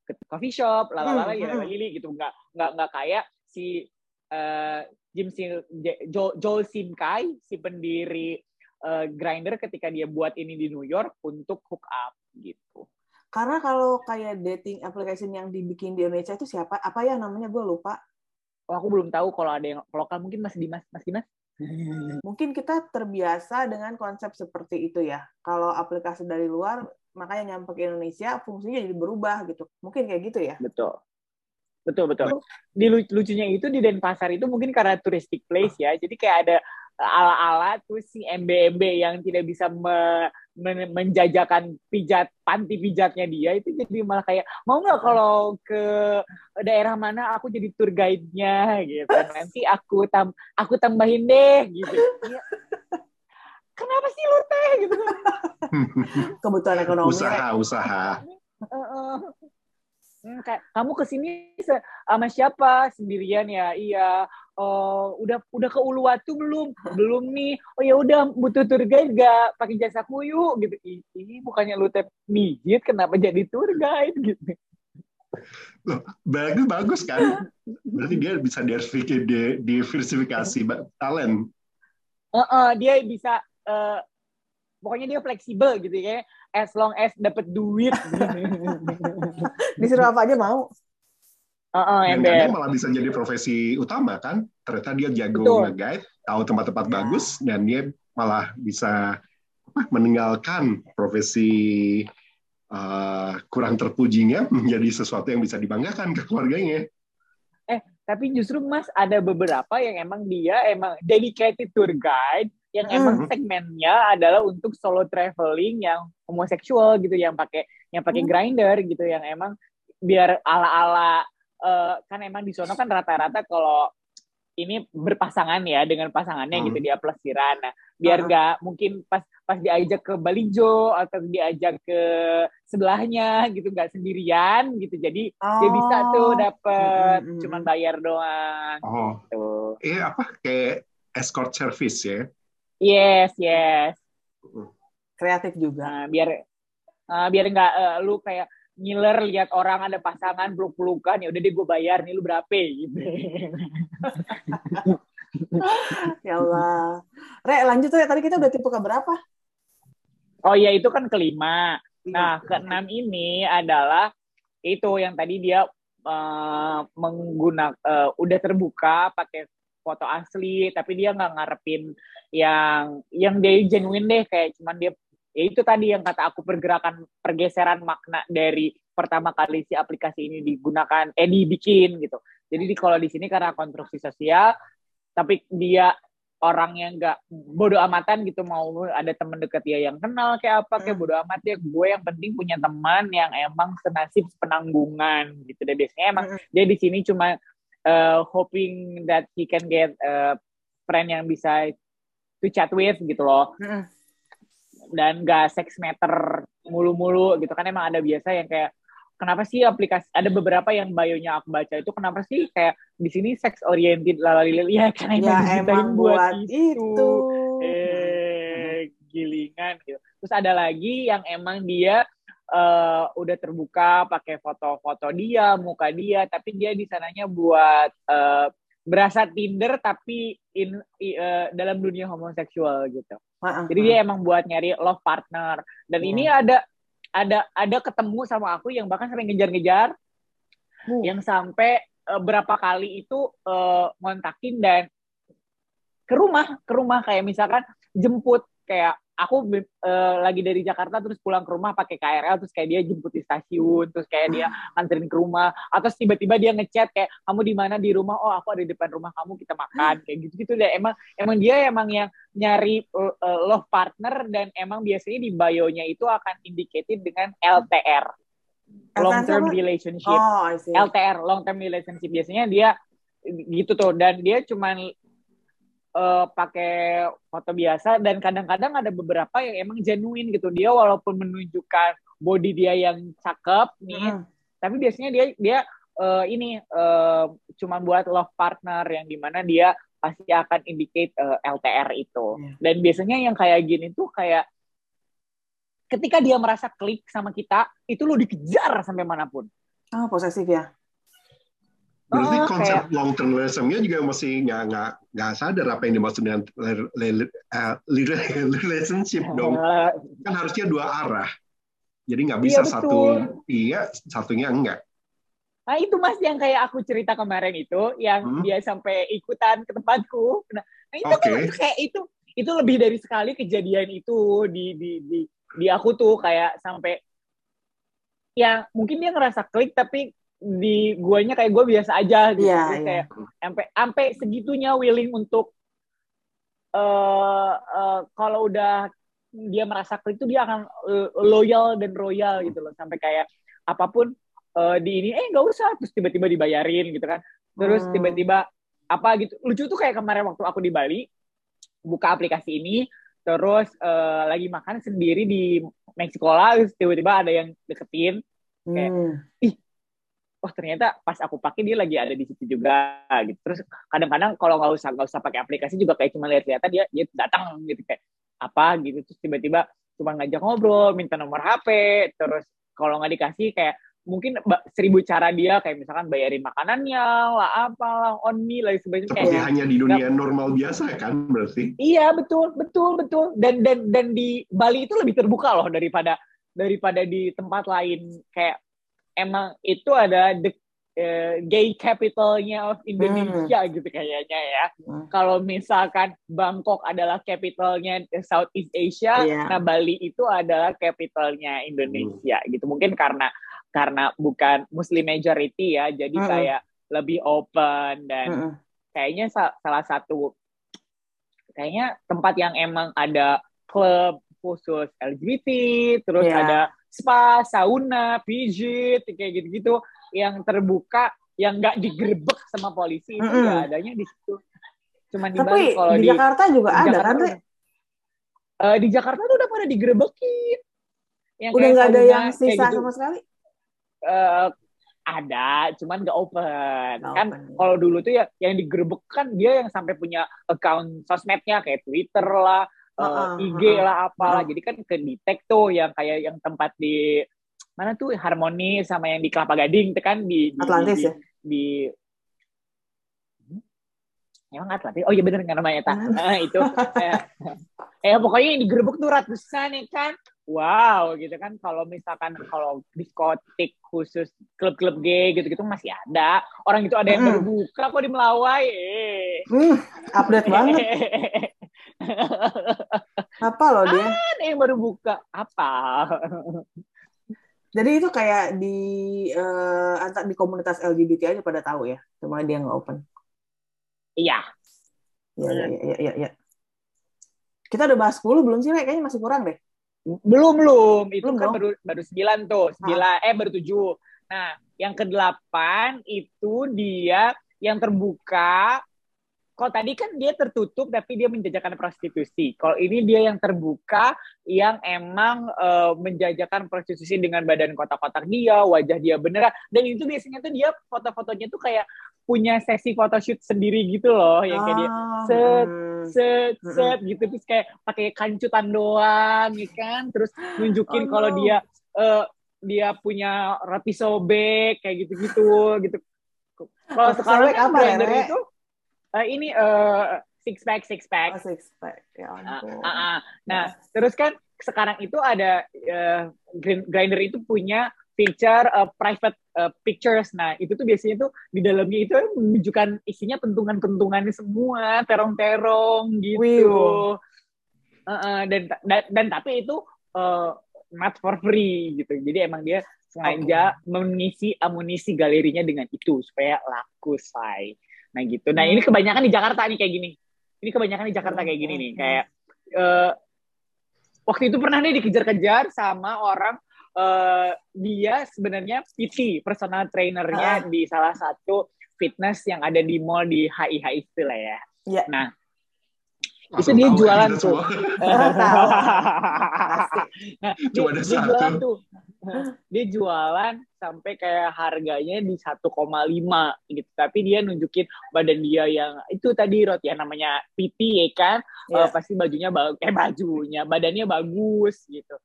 ke coffee shop, lalala, Hmm, ya hmm. lili gitu, nggak nggak nggak kayak si uh, Jim Sim, J- Jo- Joel Simkai, si pendiri uh, Grinder ketika dia buat ini di New York untuk hook up gitu. Karena kalau kayak dating application yang dibikin di Indonesia itu siapa? Apa ya namanya? Gue lupa. Oh, aku belum tahu kalau ada yang lokal mungkin Mas Dimas, Mas Dimas. Mungkin kita terbiasa dengan konsep seperti itu ya. Kalau aplikasi dari luar, makanya nyampe ke Indonesia, fungsinya jadi berubah gitu. Mungkin kayak gitu ya. Betul. Betul, betul. Di lu- lucunya itu di Denpasar itu mungkin karena touristic place ya. Jadi kayak ada ala-ala tuh si MB-MB yang tidak bisa me- men- menjajakan pijat panti pijatnya dia itu jadi malah kayak mau nggak kalau ke daerah mana aku jadi tour guide-nya gitu. Nanti aku tam aku tambahin deh gitu. Ya. Kenapa sih lu teh gitu? Kebutuhan ekonomi. usaha, usaha. Hmm, kayak kamu ke sini sama siapa? Sendirian ya iya. Oh udah udah ke Uluwatu belum? Belum nih. Oh ya udah butuh tour guide gak pakai jasa yuk. Gitu. Ini bukannya lu tep mijit kenapa jadi tour guide? Gitu. Bagus, bagus kan? Berarti dia bisa diversifikasi, di- diversifikasi talent. Heeh, dia bisa eh, pokoknya dia fleksibel gitu ya as long as dapat duit Disuruh apa aja mau. Heeh, Dan ember kadang malah bisa jadi profesi utama kan? Ternyata dia jago nge-guide, tahu tempat-tempat Ya. bagus, dan dia malah bisa apa, meninggalkan profesi uh, kurang terpujinya menjadi sesuatu yang bisa dibanggakan ke keluarganya. tapi justru Mas ada beberapa yang emang dia emang dedicated tour guide yang emang Hmm. segmennya adalah untuk solo traveling yang homoseksual gitu yang pakai yang pakai Hmm. grinder gitu yang emang biar ala-ala eh, kan emang di sono kan rata-rata kalau ini berpasangan ya dengan pasangannya Hmm. gitu dia plesiran. Nah, biar Ah. nggak mungkin pas pas diajak ke Balijo atau diajak ke sebelahnya gitu nggak sendirian gitu. Jadi dia bisa tuh dapet Mm, mm, mm, cuman bayar doang Oh, tuh eh apa kayak escort service ya? Yes yes Kreatif juga. nah, biar uh, biar nggak uh, lu kayak ngiler lihat orang ada pasangan peluk pelukan ya udah deh gue bayar nih lu berapa gitu Ya Allah. Re, lanjut ya. Tadi kita udah tipe ke berapa? oh ya itu kan kelima nah Lima. keenam ini adalah itu yang tadi dia uh, menggunakan uh, udah terbuka pakai foto asli tapi dia nggak ngarepin yang yang dia genuine deh kayak cuman dia ya itu tadi yang kata aku pergerakan pergeseran makna dari pertama kali si aplikasi ini digunakan eh dibikin gitu jadi di kalau di sini karena konstruksi sosial tapi dia orang yang nggak bodoh amatan gitu mau ada temen deket dia yang kenal kayak apa kayak Hmm. bodoh amat ya gue yang penting punya teman yang emang senasib penanggungan gitu deh biasanya emang Mm-mm. dia di sini cuma uh, hoping that he can get a friend yang bisa to chat with gitu loh dan gak sex meter mulu-mulu gitu kan emang ada biasa yang kayak kenapa sih aplikasi ada beberapa yang bio-nya aku baca itu kenapa sih kayak di sini sex oriented lalalilil ya karena Ya emang buat itu. eh gilingan gitu. Terus ada lagi yang emang dia eh, udah terbuka pakai foto-foto dia, muka dia, tapi dia di sananya buat eh, berasa Tinder tapi in eh, dalam dunia homoseksual gitu. Maaf. Jadi dia emang buat nyari love partner. Dan Hmm. ini ada ada ada ketemu sama aku yang bahkan sampai ngejar-ngejar Uh. yang sampai eh, berapa kali itu eh, ngontakin dan ke rumah ke rumah kayak misalkan jemput kayak aku uh, lagi dari Jakarta terus pulang ke rumah pakai KRL terus kayak dia jemput di stasiun terus kayak dia anterin ke rumah atau tiba-tiba dia ngechat kayak kamu di mana? Di rumah? Oh aku ada di depan rumah kamu kita makan kayak gitu gitu deh. Emang emang dia emang yang nyari uh, love partner dan emang biasanya di bio-nya itu akan indicated dengan LTR long term relationship. Oh, LTR long term relationship. Biasanya dia gitu tuh dan dia cuman uh, pakai foto biasa dan kadang-kadang ada beberapa yang emang genuine gitu dia walaupun menunjukkan body dia yang cakep nih mm. tapi biasanya dia dia uh, ini uh, cuma buat love partner yang di mana dia pasti akan indicate uh, LTR itu yeah. dan biasanya yang kayak gini tuh kayak ketika dia merasa klik sama kita itu lo dikejar sampai mana pun ah oh, posesif ya Berarti oh, konsep kayak... long term relationship juga masih nggak nggak nggak sadar apa yang dimaksud dengan uh, relationship dong. Kan harusnya dua arah. Jadi nggak bisa iya, satu iya, satunya enggak. Nah itu mas yang kayak aku cerita kemarin itu, yang hmm? dia sampai ikutan ke tempatku. Nah, nah itu okay. kan kayak itu itu lebih dari sekali kejadian itu di di di di aku tuh kayak sampai ya mungkin dia ngerasa klik tapi di guanya kayak gue biasa aja gitu yeah, yeah. kayak sampai sampai segitunya willing untuk uh, uh, kalau udah dia merasa klik itu dia akan uh, loyal dan royal gitu loh sampai kayak apa pun uh, di ini eh nggak usah terus tiba-tiba dibayarin gitu kan terus hmm. tiba-tiba apa gitu lucu tuh kayak kemarin waktu aku di Bali buka aplikasi ini terus uh, lagi makan sendiri di Meksiko lah terus tiba-tiba ada yang deketin kayak hmm. ih wah ternyata pas aku pakai dia lagi ada di situ juga gitu. Terus kadang-kadang kalau nggak usah nggak usah pakai aplikasi juga kayak cuma lihat-lihatan dia dia datang gitu kayak apa gitu. Terus tiba-tiba cuma ngajak ngobrol minta nomor HP terus kalau nggak dikasih kayak mungkin seribu cara dia kayak misalkan bayarin makanannya lah apalah on me lah sebagainya kayak, hanya di dunia gak, normal biasa kan berarti? Iya betul betul betul. Dan dan dan di Bali itu lebih terbuka loh daripada daripada di tempat lain. Kayak emang itu ada the uh, gay capitalnya of Indonesia hmm. gitu kayaknya ya. Hmm. Kalau misalkan Bangkok adalah capitalnya Southeast Asia, yeah. nah Bali itu adalah capitalnya Indonesia hmm. gitu. Mungkin karena karena bukan Muslim majority ya, jadi hmm. kayak lebih open dan hmm. kayaknya salah satu kayaknya tempat yang emang ada klub khusus LGBT, terus yeah. ada spa, sauna, pijit, kayak gitu-gitu yang terbuka, yang nggak digerebek sama polisi itu mm -hmm. ya adanya di situ. Cuman di Tapi kalau di, di Jakarta juga di ada Jakarta kan, udah, uh, di Jakarta tuh udah pada digerebekin. Yang udah nggak ada yang sisa gitu. sama sekali? Uh, ada, cuman nggak open. Gak kan kalau dulu tuh ya yang digerebek kan dia yang sampai punya account sosmednya kayak Twitter lah, uh, uh, IG uh, lah apalah. Uh. Jadi kan ke detect tuh yang kayak yang tempat di mana tuh Harmoni sama yang di Kelapa Gading itu kan di, di Atlantis di, ya. Di, hmm? Emang Atlantis? Oh iya bener kan namanya tak? Nah, itu. eh, eh pokoknya yang digerebek tuh ratusan ya kan. Wow gitu kan. Kalau misalkan kalau diskotik khusus klub-klub gay gitu-gitu masih ada. Orang itu ada yang hmm. buka kok di Melawai. Eh. Hmm, update banget. apa loh dia? Ada yang baru buka. Apa? Jadi itu kayak di uh, di komunitas LGBT aja pada tahu ya, cuma dia nggak open. Iya. Iya, iya, iya, iya. Ya. Kita udah bahas 10 belum sih, Kayaknya masih kurang deh. Belum, belum. Itu belum kan baru baru 9 tuh. 9 ah. eh baru 7. Nah, yang ke-8 itu dia yang terbuka kalau tadi kan dia tertutup tapi dia menjajakan prostitusi. Kalau ini dia yang terbuka yang emang uh, menjajakan prostitusi dengan badan kotak-kotak dia, wajah dia beneran. Dan itu biasanya tuh dia foto-fotonya tuh kayak punya sesi photoshoot sendiri gitu loh, yang kayak dia ah, set set set gitu terus kayak pakai kancutan doang, ya kan? Terus nunjukin oh, kalau no. dia uh, dia punya roti sobek kayak gitu-gitu gitu. Kalau sekarang kan apa ya, itu uh, ini uh, six pack six pack. Oh, six pack. Ya ampun. Uh, uh, uh. Nah, yes. terus kan sekarang itu ada uh, grinder itu punya feature uh, private uh, pictures. Nah, itu tuh biasanya tuh di dalamnya itu menunjukkan isinya pentungan-pentungannya semua, terong-terong gitu. Uh, uh, dan, dan dan tapi itu uh, not for free gitu jadi emang dia sengaja okay. mengisi amunisi galerinya dengan itu supaya laku say nah gitu nah ini hmm. kebanyakan di Jakarta nih kayak gini ini kebanyakan di Jakarta kayak gini nih hmm. kayak uh, waktu itu pernah nih dikejar-kejar sama orang uh, dia sebenarnya PT personal trainernya uh. di salah satu fitness yang ada di mall di HIH itu lah ya. Yeah. Nah, itu dia jualan tuh. nah, dia, dia jualan tuh. Dia jualan sampai kayak harganya di 1,5 gitu. Tapi dia nunjukin badan dia yang itu tadi roti yang namanya PT ya kan. Yeah. Uh, pasti bajunya bagus eh bajunya, badannya bagus gitu.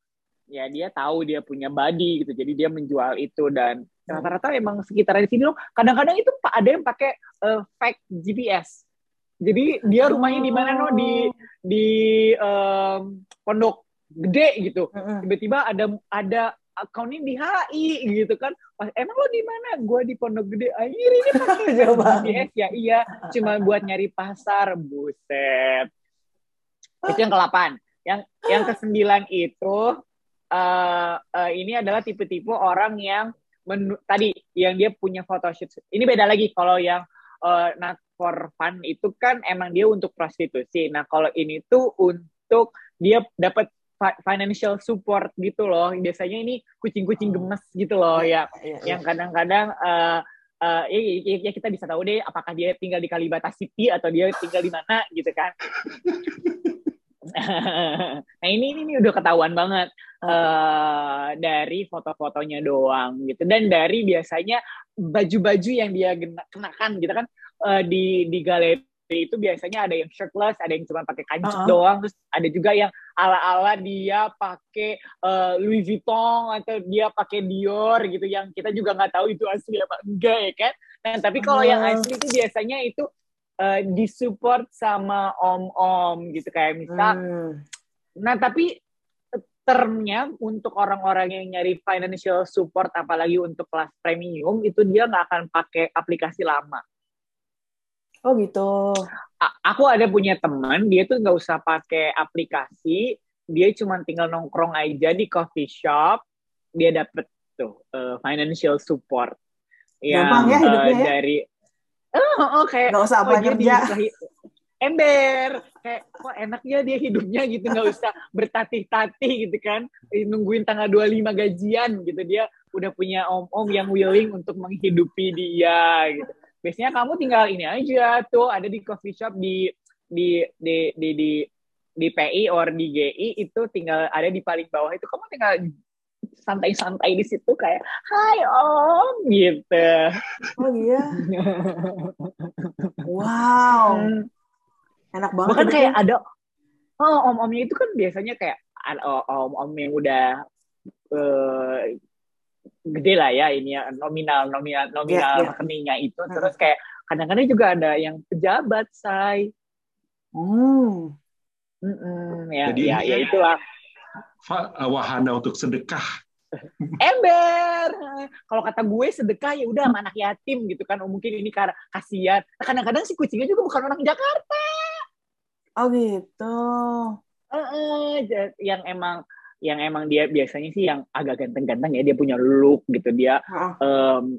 Ya dia tahu dia punya body gitu. Jadi dia menjual itu dan rata-rata emang sekitaran sini loh. Kadang-kadang itu ada yang pakai uh, fake GPS jadi dia rumahnya di mana no di di um, pondok gede gitu. Tiba-tiba ada ada akunnya di HI gitu kan. Pas emang lo di mana? Gua di pondok gede. Air ini pakai GPS ya. Iya, cuma buat nyari pasar. Buset. Itu yang ke-8. Yang yang ke-9 itu uh, uh, ini adalah tipe-tipe orang yang menu, tadi yang dia punya photoshoot. Ini beda lagi kalau yang uh, nah for fun itu kan emang dia untuk prostitusi. Nah, kalau ini tuh untuk dia dapat financial support gitu loh. Biasanya ini kucing-kucing gemes gitu loh ya. ya, ya yang kadang-kadang uh, uh, ya, ya, ya kita bisa tahu deh apakah dia tinggal di Kalibata City atau dia tinggal di mana gitu kan. nah ini, ini ini udah ketahuan banget uh, dari foto-fotonya doang gitu dan dari biasanya baju-baju yang dia kenakan gitu kan uh, di di galeri itu biasanya ada yang shirtless, ada yang cuma pakai kancing uh -huh. doang, terus ada juga yang ala-ala dia pakai uh, Louis Vuitton atau dia pakai Dior gitu yang kita juga nggak tahu itu asli apa enggak ya kan. Nah, tapi kalau uh -huh. yang asli itu biasanya itu uh, disupport sama om-om gitu kayak misal. Hmm. Nah, tapi termnya untuk orang-orang yang nyari financial support apalagi untuk kelas premium itu dia nggak akan pakai aplikasi lama Oh gitu. A aku ada punya teman, dia tuh nggak usah pakai aplikasi, dia cuma tinggal nongkrong aja di coffee shop, dia dapet tuh uh, financial support. Yang ya uh, ya? dari oh, oh kayak nggak usah apa oh, kerja. ember kayak kok enaknya dia hidupnya gitu nggak usah bertatih-tatih gitu kan nungguin tanggal 25 gajian gitu dia udah punya om-om yang willing untuk menghidupi dia gitu biasanya kamu tinggal ini aja tuh ada di coffee shop di di di di di, di PI or di GI itu tinggal ada di paling bawah itu kamu tinggal santai-santai di situ kayak Hai Om gitu. Oh iya. wow. Enak banget. Bahkan kayak ada oh om-omnya itu kan biasanya kayak om-om yang udah uh, gede lah ya ini ya nominal nominal nominal yeah, yeah. rekeningnya itu. Hmm. terus kayak kadang-kadang juga ada yang pejabat say. Hmm. Mm -mm, ya Jadi, ya, ya itulah. Wahana untuk sedekah. Ember! Kalau kata gue sedekah ya udah anak yatim gitu kan. Oh, mungkin ini karena kasihan. Kadang-kadang si kucingnya juga bukan orang Jakarta. Oh gitu. Uh, uh, yang emang yang emang dia biasanya sih yang agak ganteng-ganteng ya dia punya look gitu dia uh. um,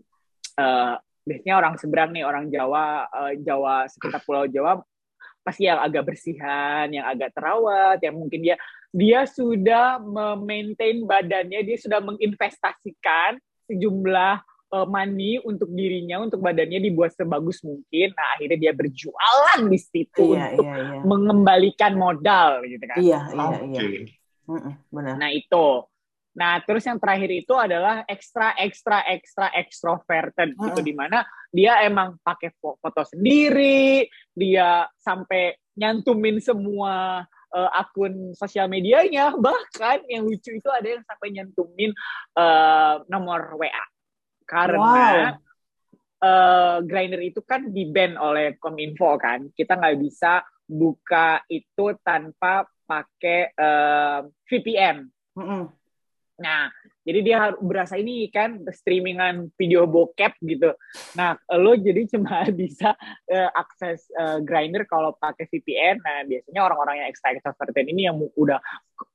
uh, biasanya orang seberang nih orang Jawa uh, Jawa sekitar Pulau Jawa pasti yang agak bersihan yang agak terawat yang mungkin dia dia sudah memaintain badannya dia sudah menginvestasikan sejumlah uh, money untuk dirinya, untuk badannya dibuat sebagus mungkin. Nah, akhirnya dia berjualan di situ iya, untuk iya, iya. mengembalikan modal gitu kan. Iya, iya, okay. iya benar. Nah itu. Nah terus yang terakhir itu adalah ekstra ekstra ekstra extroverted mm-hmm. gitu di mana dia emang pakai foto sendiri, dia sampai nyantumin semua uh, akun sosial medianya, bahkan yang lucu itu ada yang sampai nyantumin uh, nomor WA karena wow. uh, Grindr itu kan di ban oleh Kominfo kan, kita nggak bisa buka itu tanpa pakai uh, VPN. Mm -hmm. Nah, Jadi dia harus berasa ini kan streamingan video bokep gitu. Nah, lo jadi cuma bisa uh, akses uh, grinder kalau pakai VPN. Nah, biasanya orang-orang yang extra extroverted ini yang udah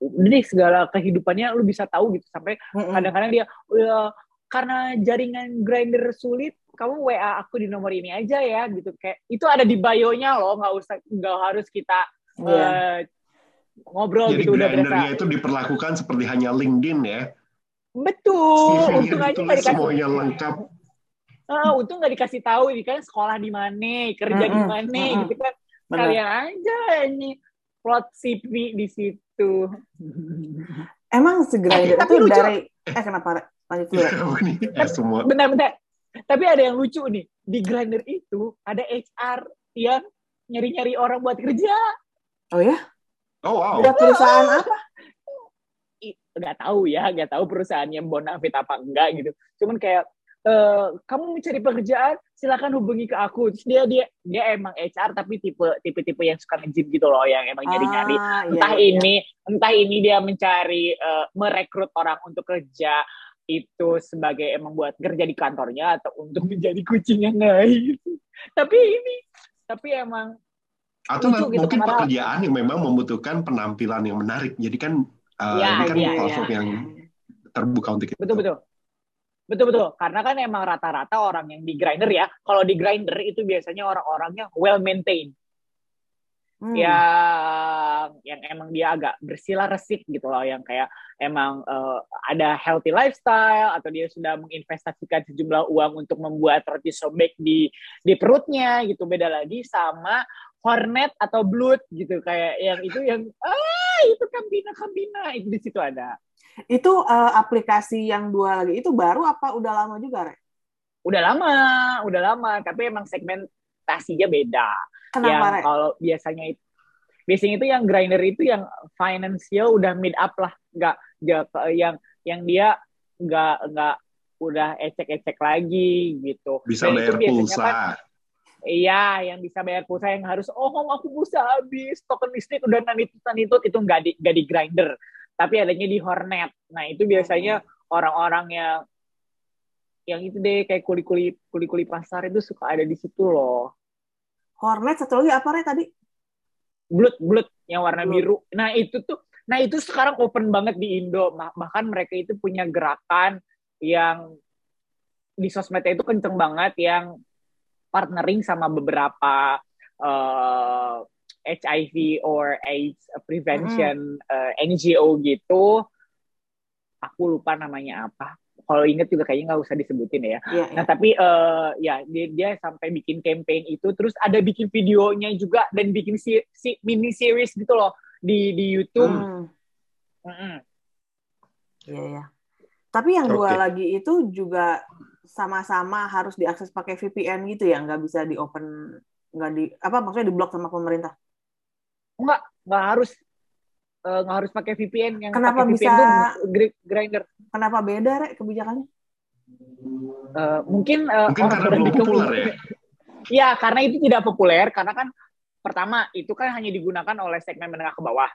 jadi segala kehidupannya lo bisa tahu gitu sampai kadang-kadang dia uh, karena jaringan grinder sulit kamu WA aku di nomor ini aja ya gitu kayak itu ada di bio-nya loh nggak usah nggak harus kita yeah. Iya. uh, ngobrol Jadi gitu udah berasa. itu diperlakukan seperti hanya LinkedIn ya. Betul. untung aja nggak dikasih. Semuanya lengkap. Ah, untung nggak dikasih tahu ini kan sekolah di mana, kerja di mana, mm -hmm. gitu kan. Kalian aja ini plot CV di situ. Emang segera eh, itu lucu. dari eh kenapa lanjut dulu. eh, semua. Bentar-bentar. Tapi ada yang lucu nih. Di Grindr itu ada HR yang nyari-nyari orang buat kerja. Oh ya? Oh wow. Udah perusahaan apa? Nggak tahu ya, nggak tahu perusahaannya bonafit apa enggak gitu. Cuman kayak Uh, kamu mencari pekerjaan silakan hubungi ke aku terus dia dia dia emang HR tapi tipe tipe tipe yang suka ngejim gitu loh yang emang nyari nyari ah, entah iya, iya. ini entah ini dia mencari uh, merekrut orang untuk kerja itu sebagai emang buat kerja di kantornya atau untuk menjadi kucing yang naik tapi ini tapi emang atau lucu, gitu, mungkin pekerjaan yang memang membutuhkan penampilan yang menarik. Jadi kan uh, ya, ini kan ya, platform ya. yang terbuka untuk itu. Betul betul. Betul betul. Karena kan emang rata-rata orang yang di grinder ya, kalau di grinder itu biasanya orang-orangnya well maintained. Hmm. Yang yang emang dia agak bersilah resik gitu loh, yang kayak emang uh, ada healthy lifestyle atau dia sudah menginvestasikan sejumlah uang untuk membuat roti sobek di di perutnya gitu. Beda lagi sama Hornet atau Blood gitu kayak yang itu yang ah itu Kambina Kambina itu di situ ada. Itu uh, aplikasi yang dua lagi itu baru apa udah lama juga, Re? Udah lama, udah lama, tapi emang segmentasinya beda. Kenapa, yang kalau biasanya itu biasanya itu yang grinder itu yang financial udah mid up lah, nggak yang yang dia nggak nggak udah ecek-ecek lagi gitu. Bisa Dan bayar pulsa. Kan, Iya, yang bisa bayar pulsa yang harus, oh aku pulsa habis, token listrik udah nanitut nanitut itu nggak di nggak di grinder, tapi adanya di Hornet. Nah itu biasanya orang-orang yang yang itu deh kayak kuli-kuli kuli-kuli pasar itu suka ada di situ loh. Hornet satu lagi apa nih tadi? Blood blood yang warna blood. biru. Nah itu tuh, nah itu sekarang open banget di Indo. Bahkan mereka itu punya gerakan yang di sosmednya itu kenceng banget yang partnering sama beberapa uh, eh, HIV or AIDS prevention mm. uh, eh, NGO gitu. Aku lupa namanya apa. Kalau inget juga kayaknya nggak usah disebutin ya. Yeah, nah yeah. tapi uh, ya dia, dia sampai bikin campaign itu, terus ada bikin videonya juga dan bikin si, si mini series gitu loh di di YouTube. Mm. Mm -hmm. Iya ya. Tapi yang okay. dua lagi itu juga sama-sama harus diakses pakai VPN gitu ya, nggak bisa di open, nggak di apa maksudnya di blok sama pemerintah? Nggak, nggak harus eh, nggak harus pakai VPN yang kenapa pakai bisa VPN grinder. Kenapa beda rek kebijakannya? Uh, mungkin uh, mungkin karena belum populer ya. Ya karena itu tidak populer karena kan pertama itu kan hanya digunakan oleh segmen menengah ke bawah.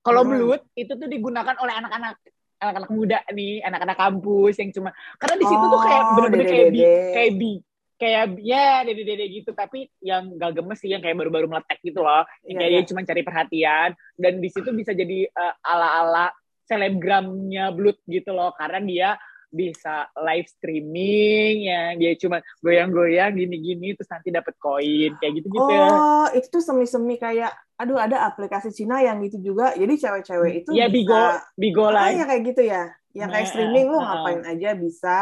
Kalau hmm. Bluet itu tuh digunakan oleh anak-anak anak-anak muda nih, anak-anak kampus yang cuma karena di situ oh, tuh kayak oh, bener-bener kayak bi, kayak bi kayak ya dede-dede gitu. Tapi yang gak gemes sih yang kayak baru-baru meletek gitu loh. Yang yeah, kayak yeah. dia cuma cari perhatian. Dan di situ bisa jadi uh, ala-ala selebgramnya blood gitu loh. Karena dia bisa live streaming ya. Dia cuma goyang-goyang gini-gini terus nanti dapat koin kayak gitu-gitu. Oh itu tuh semi-semi kayak aduh ada aplikasi Cina yang gitu juga. Jadi cewek-cewek itu ya bigo bigo lah ah, ya kayak gitu ya. Yang kayak nah, streaming lo uh, ngapain aja bisa.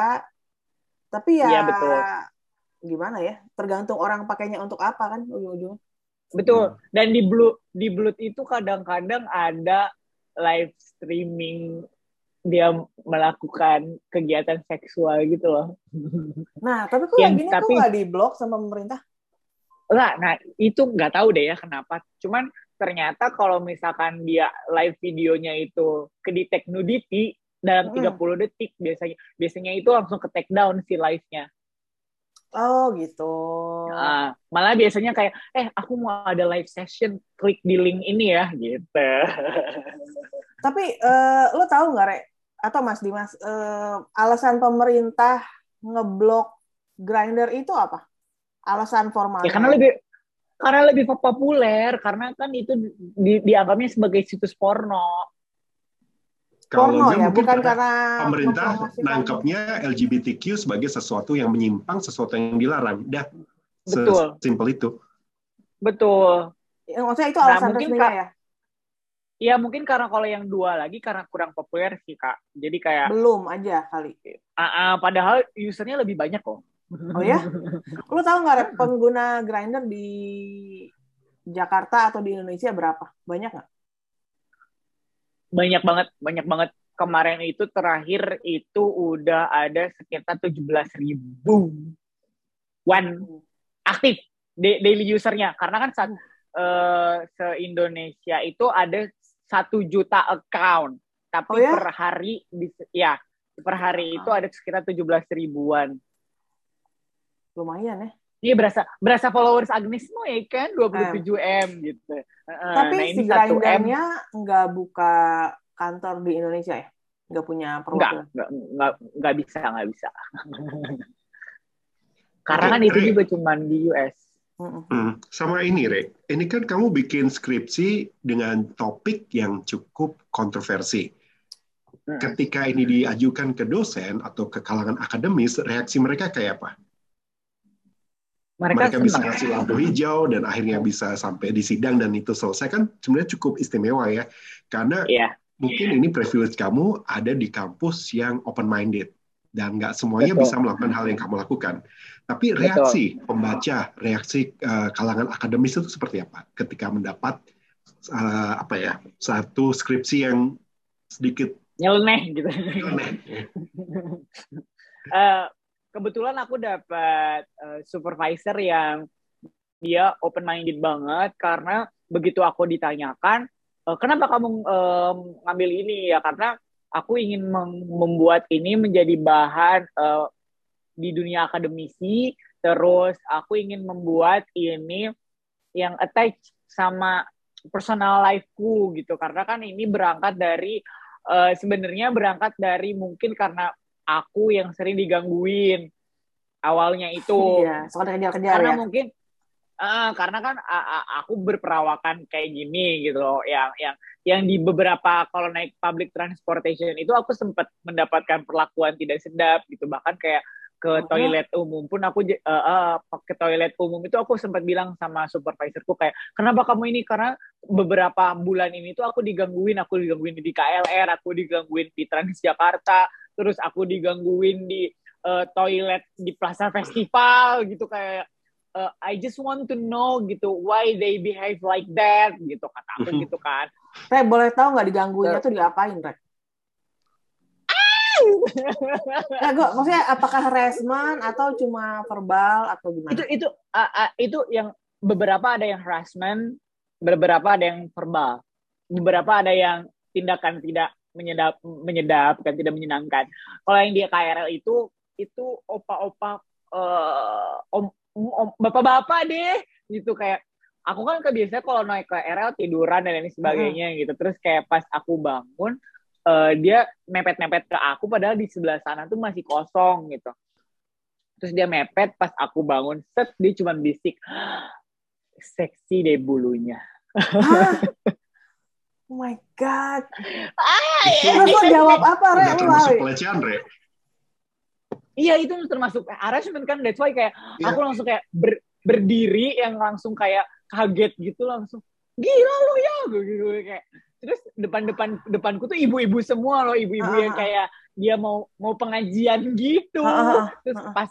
Tapi ya, ya betul. gimana ya? Tergantung orang pakainya untuk apa kan ujung-ujungnya betul. Dan di blue di blue itu kadang-kadang ada live streaming dia melakukan kegiatan seksual gitu loh. Nah, tapi kok yang gini tapi, kok nggak di blok sama pemerintah? Enggak, nah itu nggak tahu deh ya kenapa. Cuman ternyata kalau misalkan dia live videonya itu kedetek nudity dalam hmm. 30 detik biasanya biasanya itu langsung ke take down si live-nya. Oh gitu. Nah, malah biasanya kayak, eh aku mau ada live session, klik di link ini ya, gitu. Tapi uh, lo tahu nggak, Rek? atau Mas Dimas uh, alasan pemerintah ngeblok grinder itu apa? Alasan formal? Ya karena lebih karena lebih populer karena kan itu di, dianggapnya sebagai situs porno. Kalau porno ya, bukan karena pemerintah nangkepnya LGBTQ sebagai sesuatu yang menyimpang, sesuatu yang dilarang. Dah, Betul. Simpel itu. Betul. Ya, maksudnya itu alasan nah, resminya ya? Iya mungkin karena kalau yang dua lagi karena kurang populer sih kak. Jadi kayak belum aja kali. Uh, uh, padahal usernya lebih banyak kok. Oh ya? Lu tahu nggak pengguna grinder di Jakarta atau di Indonesia berapa? Banyak nggak? Banyak banget, banyak banget. Kemarin itu terakhir itu udah ada sekitar 17 ribu one aktif daily usernya. Karena kan saat uh, se-Indonesia itu ada satu juta account, tapi oh ya? per hari ya per hari itu ada sekitar 17 ribuan. Lumayan ya. Iya berasa berasa followers Agnes mo ya kan 27 m gitu. Tapi nah, si grindernya nggak buka kantor di Indonesia ya? Nggak punya perwakilan? Nggak, nggak, nggak bisa, nggak bisa. Karena kan itu juga cuma di US. Hmm, sama ini, Re. Ini kan kamu bikin skripsi dengan topik yang cukup kontroversi. Ketika ini diajukan ke dosen atau ke kalangan akademis, reaksi mereka kayak apa? Mereka, mereka bisa kasih lampu hijau dan akhirnya bisa sampai di sidang dan itu selesai kan sebenarnya cukup istimewa ya. Karena yeah. mungkin ini privilege kamu ada di kampus yang open minded dan nggak semuanya Betul. bisa melakukan hal yang kamu lakukan. Tapi reaksi Betul. pembaca, reaksi uh, kalangan akademis itu seperti apa ketika mendapat uh, apa ya satu skripsi yang sedikit nyeleneh gitu. Nyeleneh. uh, kebetulan aku dapat uh, supervisor yang dia open minded banget karena begitu aku ditanyakan uh, kenapa kamu um, ngambil ini ya karena aku ingin membuat ini menjadi bahan uh, di dunia akademisi terus aku ingin membuat ini yang attach sama personal lifeku gitu. Karena kan ini berangkat dari uh, sebenarnya berangkat dari mungkin karena aku yang sering digangguin awalnya itu. Iya, soal kejar-kejar karena ya. mungkin uh, karena kan uh, aku berperawakan kayak gini gitu loh. Yang yang yang di beberapa kalau naik public transportation itu aku sempat mendapatkan perlakuan tidak sedap gitu. Bahkan kayak ke toilet umum pun aku uh, uh, ke toilet umum itu aku sempat bilang sama supervisorku kayak kenapa kamu ini karena beberapa bulan ini tuh aku digangguin aku digangguin di KLR aku digangguin di Transjakarta terus aku digangguin di uh, toilet di Plaza Festival gitu kayak uh, I just want to know gitu why they behave like that gitu kata aku mm-hmm. gitu kan. Re, boleh tahu nggak digangguinnya tuh diapain, Re? ya, gue maksudnya apakah harassment atau cuma verbal atau gimana? Itu itu uh, uh, itu yang beberapa ada yang harassment, beberapa ada yang verbal, beberapa ada yang tindakan tidak menyedap menyedapkan tidak menyenangkan. Kalau yang dia KRL itu itu opa-opa uh, om, om bapak-bapak deh gitu kayak aku kan kebiasaan kalau naik ke KRL tiduran dan ini sebagainya hmm. gitu terus kayak pas aku bangun uh, dia mepet-mepet ke aku padahal di sebelah sana tuh masih kosong gitu. Terus dia mepet pas aku bangun set dia cuma bisik seksi deh bulunya. Oh my god. Ah, ya, itu jawab apa re? Termasuk pelecehan re? Iya itu termasuk harassment kan that's why kayak yeah. aku langsung kayak ber, berdiri yang langsung kayak kaget gitu langsung gila lu ya gitu kayak terus depan-depan depanku tuh ibu-ibu semua loh ibu-ibu uh, yang kayak dia mau mau pengajian gitu. Uh, terus pas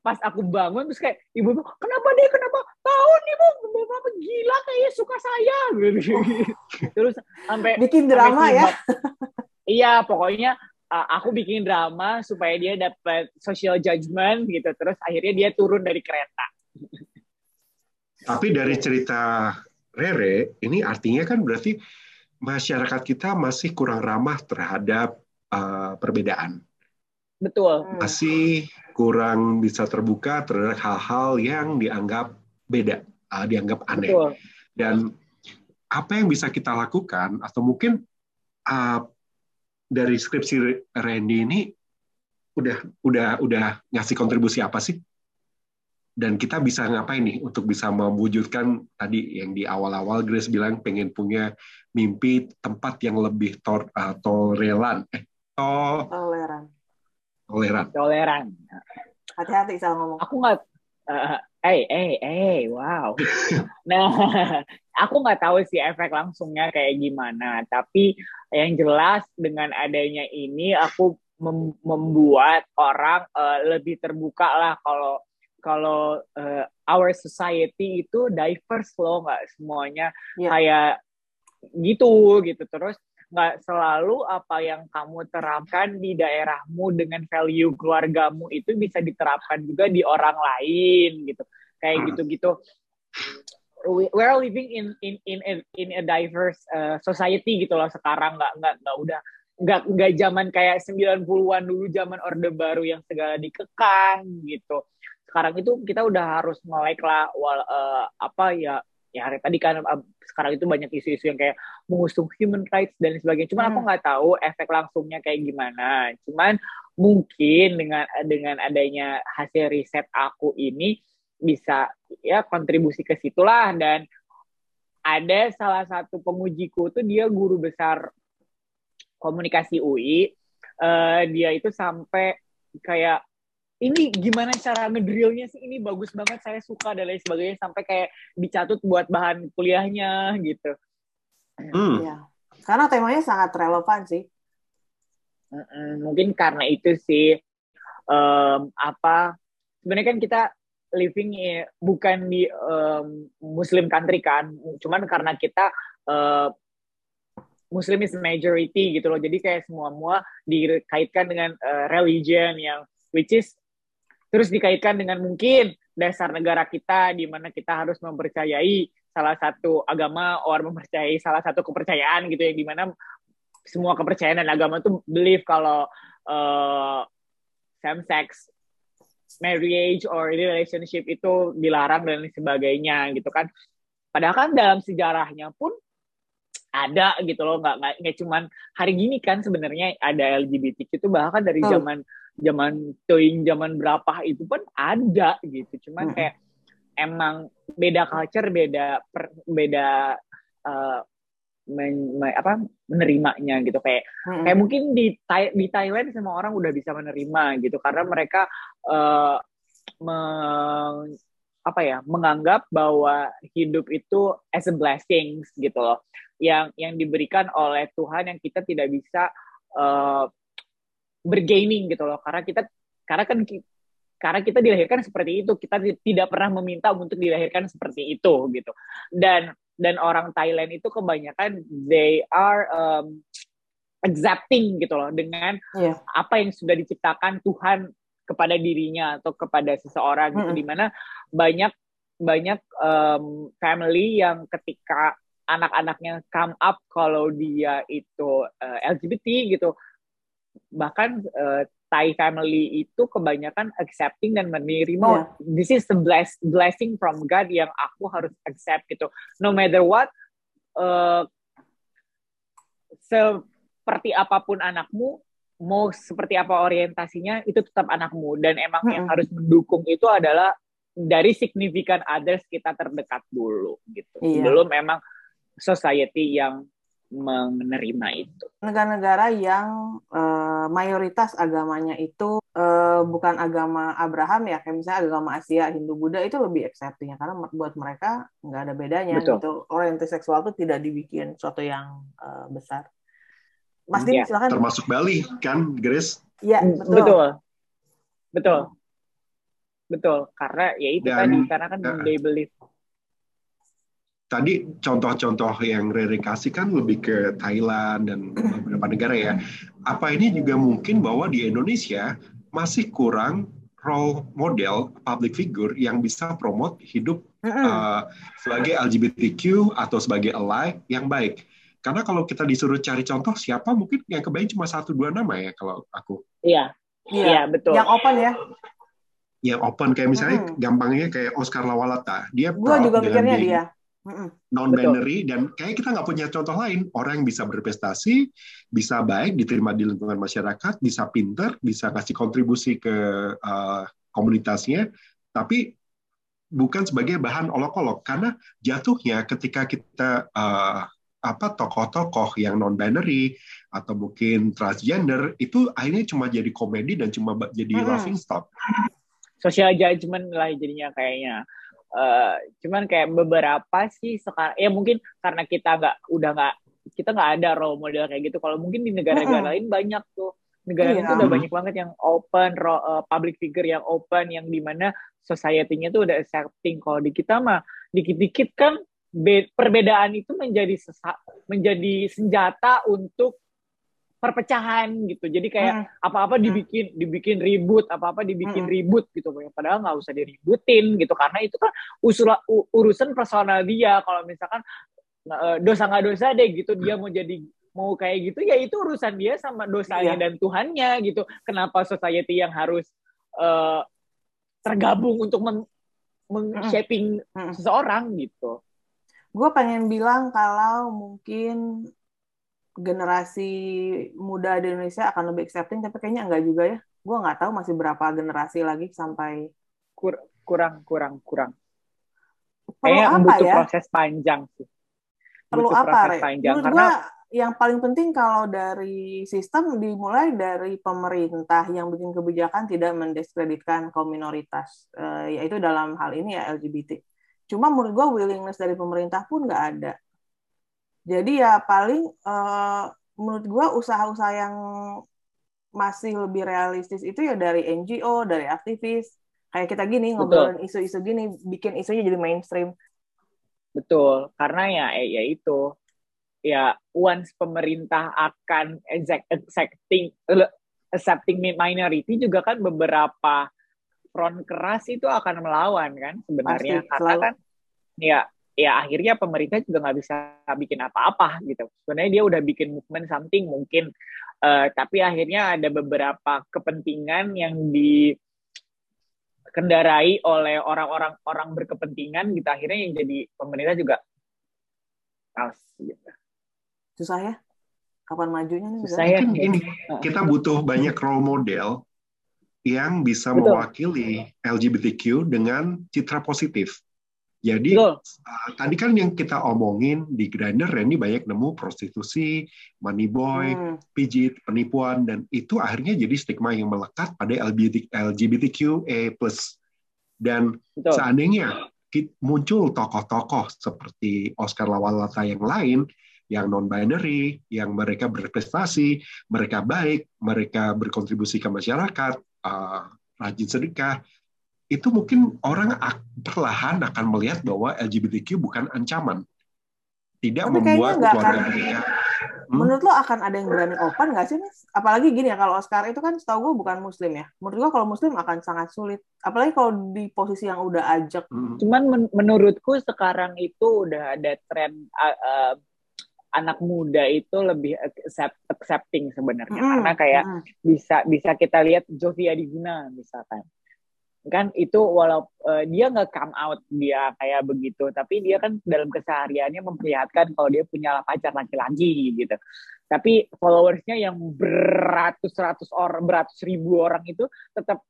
pas aku bangun terus kayak ibu ibu kenapa deh kenapa? Tahu nih bu bapak gila kayak suka saya. Gitu terus sampai bikin drama sampai ya iya pokoknya uh, aku bikin drama supaya dia dapat social judgment gitu. Terus akhirnya dia turun dari kereta. Tapi dari cerita Rere ini artinya kan berarti masyarakat kita masih kurang ramah terhadap uh, perbedaan. Betul. Masih kurang bisa terbuka terhadap hal-hal yang dianggap beda, uh, dianggap aneh. Betul. Dan apa yang bisa kita lakukan atau mungkin uh, dari skripsi Randy ini udah udah udah ngasih kontribusi apa sih? Dan kita bisa ngapain nih untuk bisa mewujudkan tadi yang di awal-awal Grace bilang pengen punya mimpi tempat yang lebih tor, uh, toleran, eh to toleran, toleran, toleran. Hati-hati salah ngomong. Aku nggak, uh, eh eh eh wow. nah, aku nggak tahu sih efek langsungnya kayak gimana. Tapi yang jelas dengan adanya ini aku mem membuat orang uh, lebih terbuka lah kalau kalau uh, our society itu diverse loh nggak semuanya yeah. kayak gitu gitu. Terus nggak selalu apa yang kamu terapkan di daerahmu dengan value keluargamu itu bisa diterapkan juga di orang lain gitu. Kayak hmm. gitu-gitu. We, we're living in in in a, in a diverse uh, society gitu loh sekarang. Nggak nggak nggak udah nggak nggak zaman kayak 90-an dulu zaman orde baru yang segala dikekang gitu sekarang itu kita udah harus melek lah wal, uh, apa ya ya hari tadi kan uh, sekarang itu banyak isu-isu yang kayak mengusung human rights dan sebagainya. Cuman hmm. aku nggak tahu efek langsungnya kayak gimana. Cuman mungkin dengan dengan adanya hasil riset aku ini bisa ya kontribusi ke situlah. Dan ada salah satu pengujiku tuh dia guru besar komunikasi UI uh, dia itu sampai kayak ini gimana cara ngedrillnya sih ini bagus banget saya suka dan lain sebagainya sampai kayak dicatut buat bahan kuliahnya gitu hmm. ya. karena temanya sangat relevan sih mungkin karena itu sih um, apa sebenarnya kan kita living bukan di um, Muslim country kan cuman karena kita uh, Muslim is majority gitu loh. Jadi kayak semua-mua dikaitkan dengan uh, religion yang which is terus dikaitkan dengan mungkin dasar negara kita di mana kita harus mempercayai salah satu agama or mempercayai salah satu kepercayaan gitu yang di mana semua kepercayaan dan agama tuh believe kalau uh, same sex marriage or relationship itu dilarang dan sebagainya gitu kan. Padahal kan dalam sejarahnya pun ada gitu loh nggak nggak, cuman hari gini kan sebenarnya ada LGBT itu bahkan dari oh. Zaman toing zaman berapa itu pun ada gitu cuman hmm. kayak emang beda culture beda per, beda uh, men, me, apa menerimanya gitu kayak hmm. kayak mungkin di di Thailand semua orang udah bisa menerima gitu karena mereka uh, meng, apa ya menganggap bahwa hidup itu as a blessing gitu loh yang yang diberikan oleh Tuhan yang kita tidak bisa uh, bergaining gitu loh karena kita karena kan karena kita dilahirkan seperti itu kita tidak pernah meminta untuk dilahirkan seperti itu gitu dan dan orang Thailand itu kebanyakan they are um, accepting gitu loh dengan yeah. apa yang sudah diciptakan Tuhan kepada dirinya atau kepada seseorang gitu mm -hmm. di mana banyak banyak um, family yang ketika anak-anaknya come up kalau dia itu uh, LGBT gitu bahkan uh, Thai family itu kebanyakan accepting dan menerima yeah. this is the bless, blessing from God yang aku harus accept gitu no matter what uh, seperti apa pun anakmu mau seperti apa orientasinya itu tetap anakmu dan emang mm -hmm. yang harus mendukung itu adalah dari signifikan others kita terdekat dulu gitu yeah. belum emang society yang menerima itu. Negara-negara yang uh, mayoritas agamanya itu uh, bukan agama Abraham ya, kayak misalnya agama Asia, Hindu, Buddha itu lebih accepting ya, karena buat mereka nggak ada bedanya Betul. gitu. Orientasi seksual itu tidak dibikin suatu yang uh, besar. Mas Dim, ya. silakan. Termasuk Bali kan, Grace? Iya, betul. Betul. Betul. Betul, karena ya itu Dan, tadi karena kan uh, they believe tadi contoh-contoh yang Rere kasih kan lebih ke Thailand dan beberapa negara ya. Apa ini juga mungkin bahwa di Indonesia masih kurang role model public figure yang bisa promote hidup uh, sebagai LGBTQ atau sebagai ally yang baik. Karena kalau kita disuruh cari contoh siapa mungkin yang kebayang cuma satu dua nama ya kalau aku. Iya. Iya, iya betul. Yang open ya. Yang open kayak misalnya hmm. gampangnya kayak Oscar Lawalata. Dia Gua juga mikirnya dia non binary dan kayak kita nggak punya contoh lain. Orang yang bisa berprestasi bisa baik diterima di lingkungan masyarakat bisa pinter bisa kasih kontribusi ke uh, komunitasnya tapi bukan sebagai bahan olok-olok. Karena jatuhnya ketika kita uh, apa tokoh-tokoh yang non binary atau mungkin transgender itu akhirnya cuma jadi komedi dan cuma jadi hmm. laughing stock. Social judgment lah jadinya kayaknya Uh, cuman kayak beberapa sih sekarang ya mungkin karena kita nggak udah nggak kita nggak ada role model kayak gitu. Kalau mungkin di negara-negara lain banyak tuh. Negara iya. itu udah banyak banget yang open uh, public figure yang open yang di mana society-nya tuh udah accepting. Kalau di kita mah dikit-dikit kan be perbedaan itu menjadi sesa menjadi senjata untuk perpecahan gitu. Jadi kayak hmm. apa-apa hmm. dibikin dibikin ribut, apa-apa dibikin hmm. ribut gitu. Padahal nggak usah diributin gitu karena itu kan usul urusan personal dia. Kalau misalkan eh, dosa nggak dosa deh gitu dia mau jadi mau kayak gitu ya itu urusan dia sama dosanya yeah. dan Tuhannya gitu. Kenapa society yang harus uh, tergabung untuk men, men shaping hmm. seseorang gitu. Gue pengen bilang kalau mungkin generasi muda di Indonesia akan lebih accepting tapi kayaknya enggak juga ya. Gue nggak tahu masih berapa generasi lagi sampai Kur kurang kurang kurang. Perlu apa butuh ya? proses panjang sih. Perlu butuh apa proses panjang. Menurut karena gua, yang paling penting kalau dari sistem dimulai dari pemerintah yang bikin kebijakan tidak mendiskreditkan kaum minoritas uh, yaitu dalam hal ini ya LGBT cuma menurut gue willingness dari pemerintah pun nggak ada jadi ya paling uh, menurut gue usaha-usaha yang masih lebih realistis itu ya dari NGO, dari aktivis. Kayak kita gini ngobrolin isu-isu gini, bikin isunya jadi mainstream. Betul, karena ya eh, ya itu ya once pemerintah akan accepting accepting minority juga kan beberapa front keras itu akan melawan kan sebenarnya Pasti, karena selalu. kan ya ya akhirnya pemerintah juga nggak bisa bikin apa-apa gitu. Sebenarnya dia udah bikin movement something mungkin, uh, tapi akhirnya ada beberapa kepentingan yang dikendarai oleh orang-orang orang berkepentingan gitu. Akhirnya yang jadi pemerintah juga males gitu. Susah ya? Kapan majunya nih? Susah ya. Ini, kita butuh banyak role model yang bisa Betul. mewakili LGBTQ dengan citra positif jadi uh, tadi kan yang kita omongin di Grindr, Randy banyak nemu prostitusi, money boy, hmm. pijit, penipuan, dan itu akhirnya jadi stigma yang melekat pada LGBT, LGBTQA+. Dan Betul. seandainya muncul tokoh-tokoh seperti Oscar Lawalata yang lain, yang non-binary, yang mereka berprestasi, mereka baik, mereka berkontribusi ke masyarakat, uh, rajin sedekah, itu mungkin orang perlahan akan melihat bahwa LGBTQ bukan ancaman. Tidak Tapi membuat keluarga akan, mereka. Hmm? Menurut lo akan ada yang berani open nggak sih, Mas? Apalagi gini ya, kalau Oscar itu kan setahu gue bukan Muslim ya. Menurut gue kalau Muslim akan sangat sulit. Apalagi kalau di posisi yang udah ajak. Hmm. Cuman men menurutku sekarang itu udah ada tren uh, uh, anak muda itu lebih accept, accepting sebenarnya mm, karena kayak mm. bisa bisa kita lihat Jovi Adiguna misalkan kan itu walau uh, dia nggak come out dia kayak begitu tapi dia kan dalam kesehariannya memperlihatkan kalau dia punya pacar laki-laki gitu. Tapi followersnya yang beratus-ratus orang beratus ribu orang itu tetap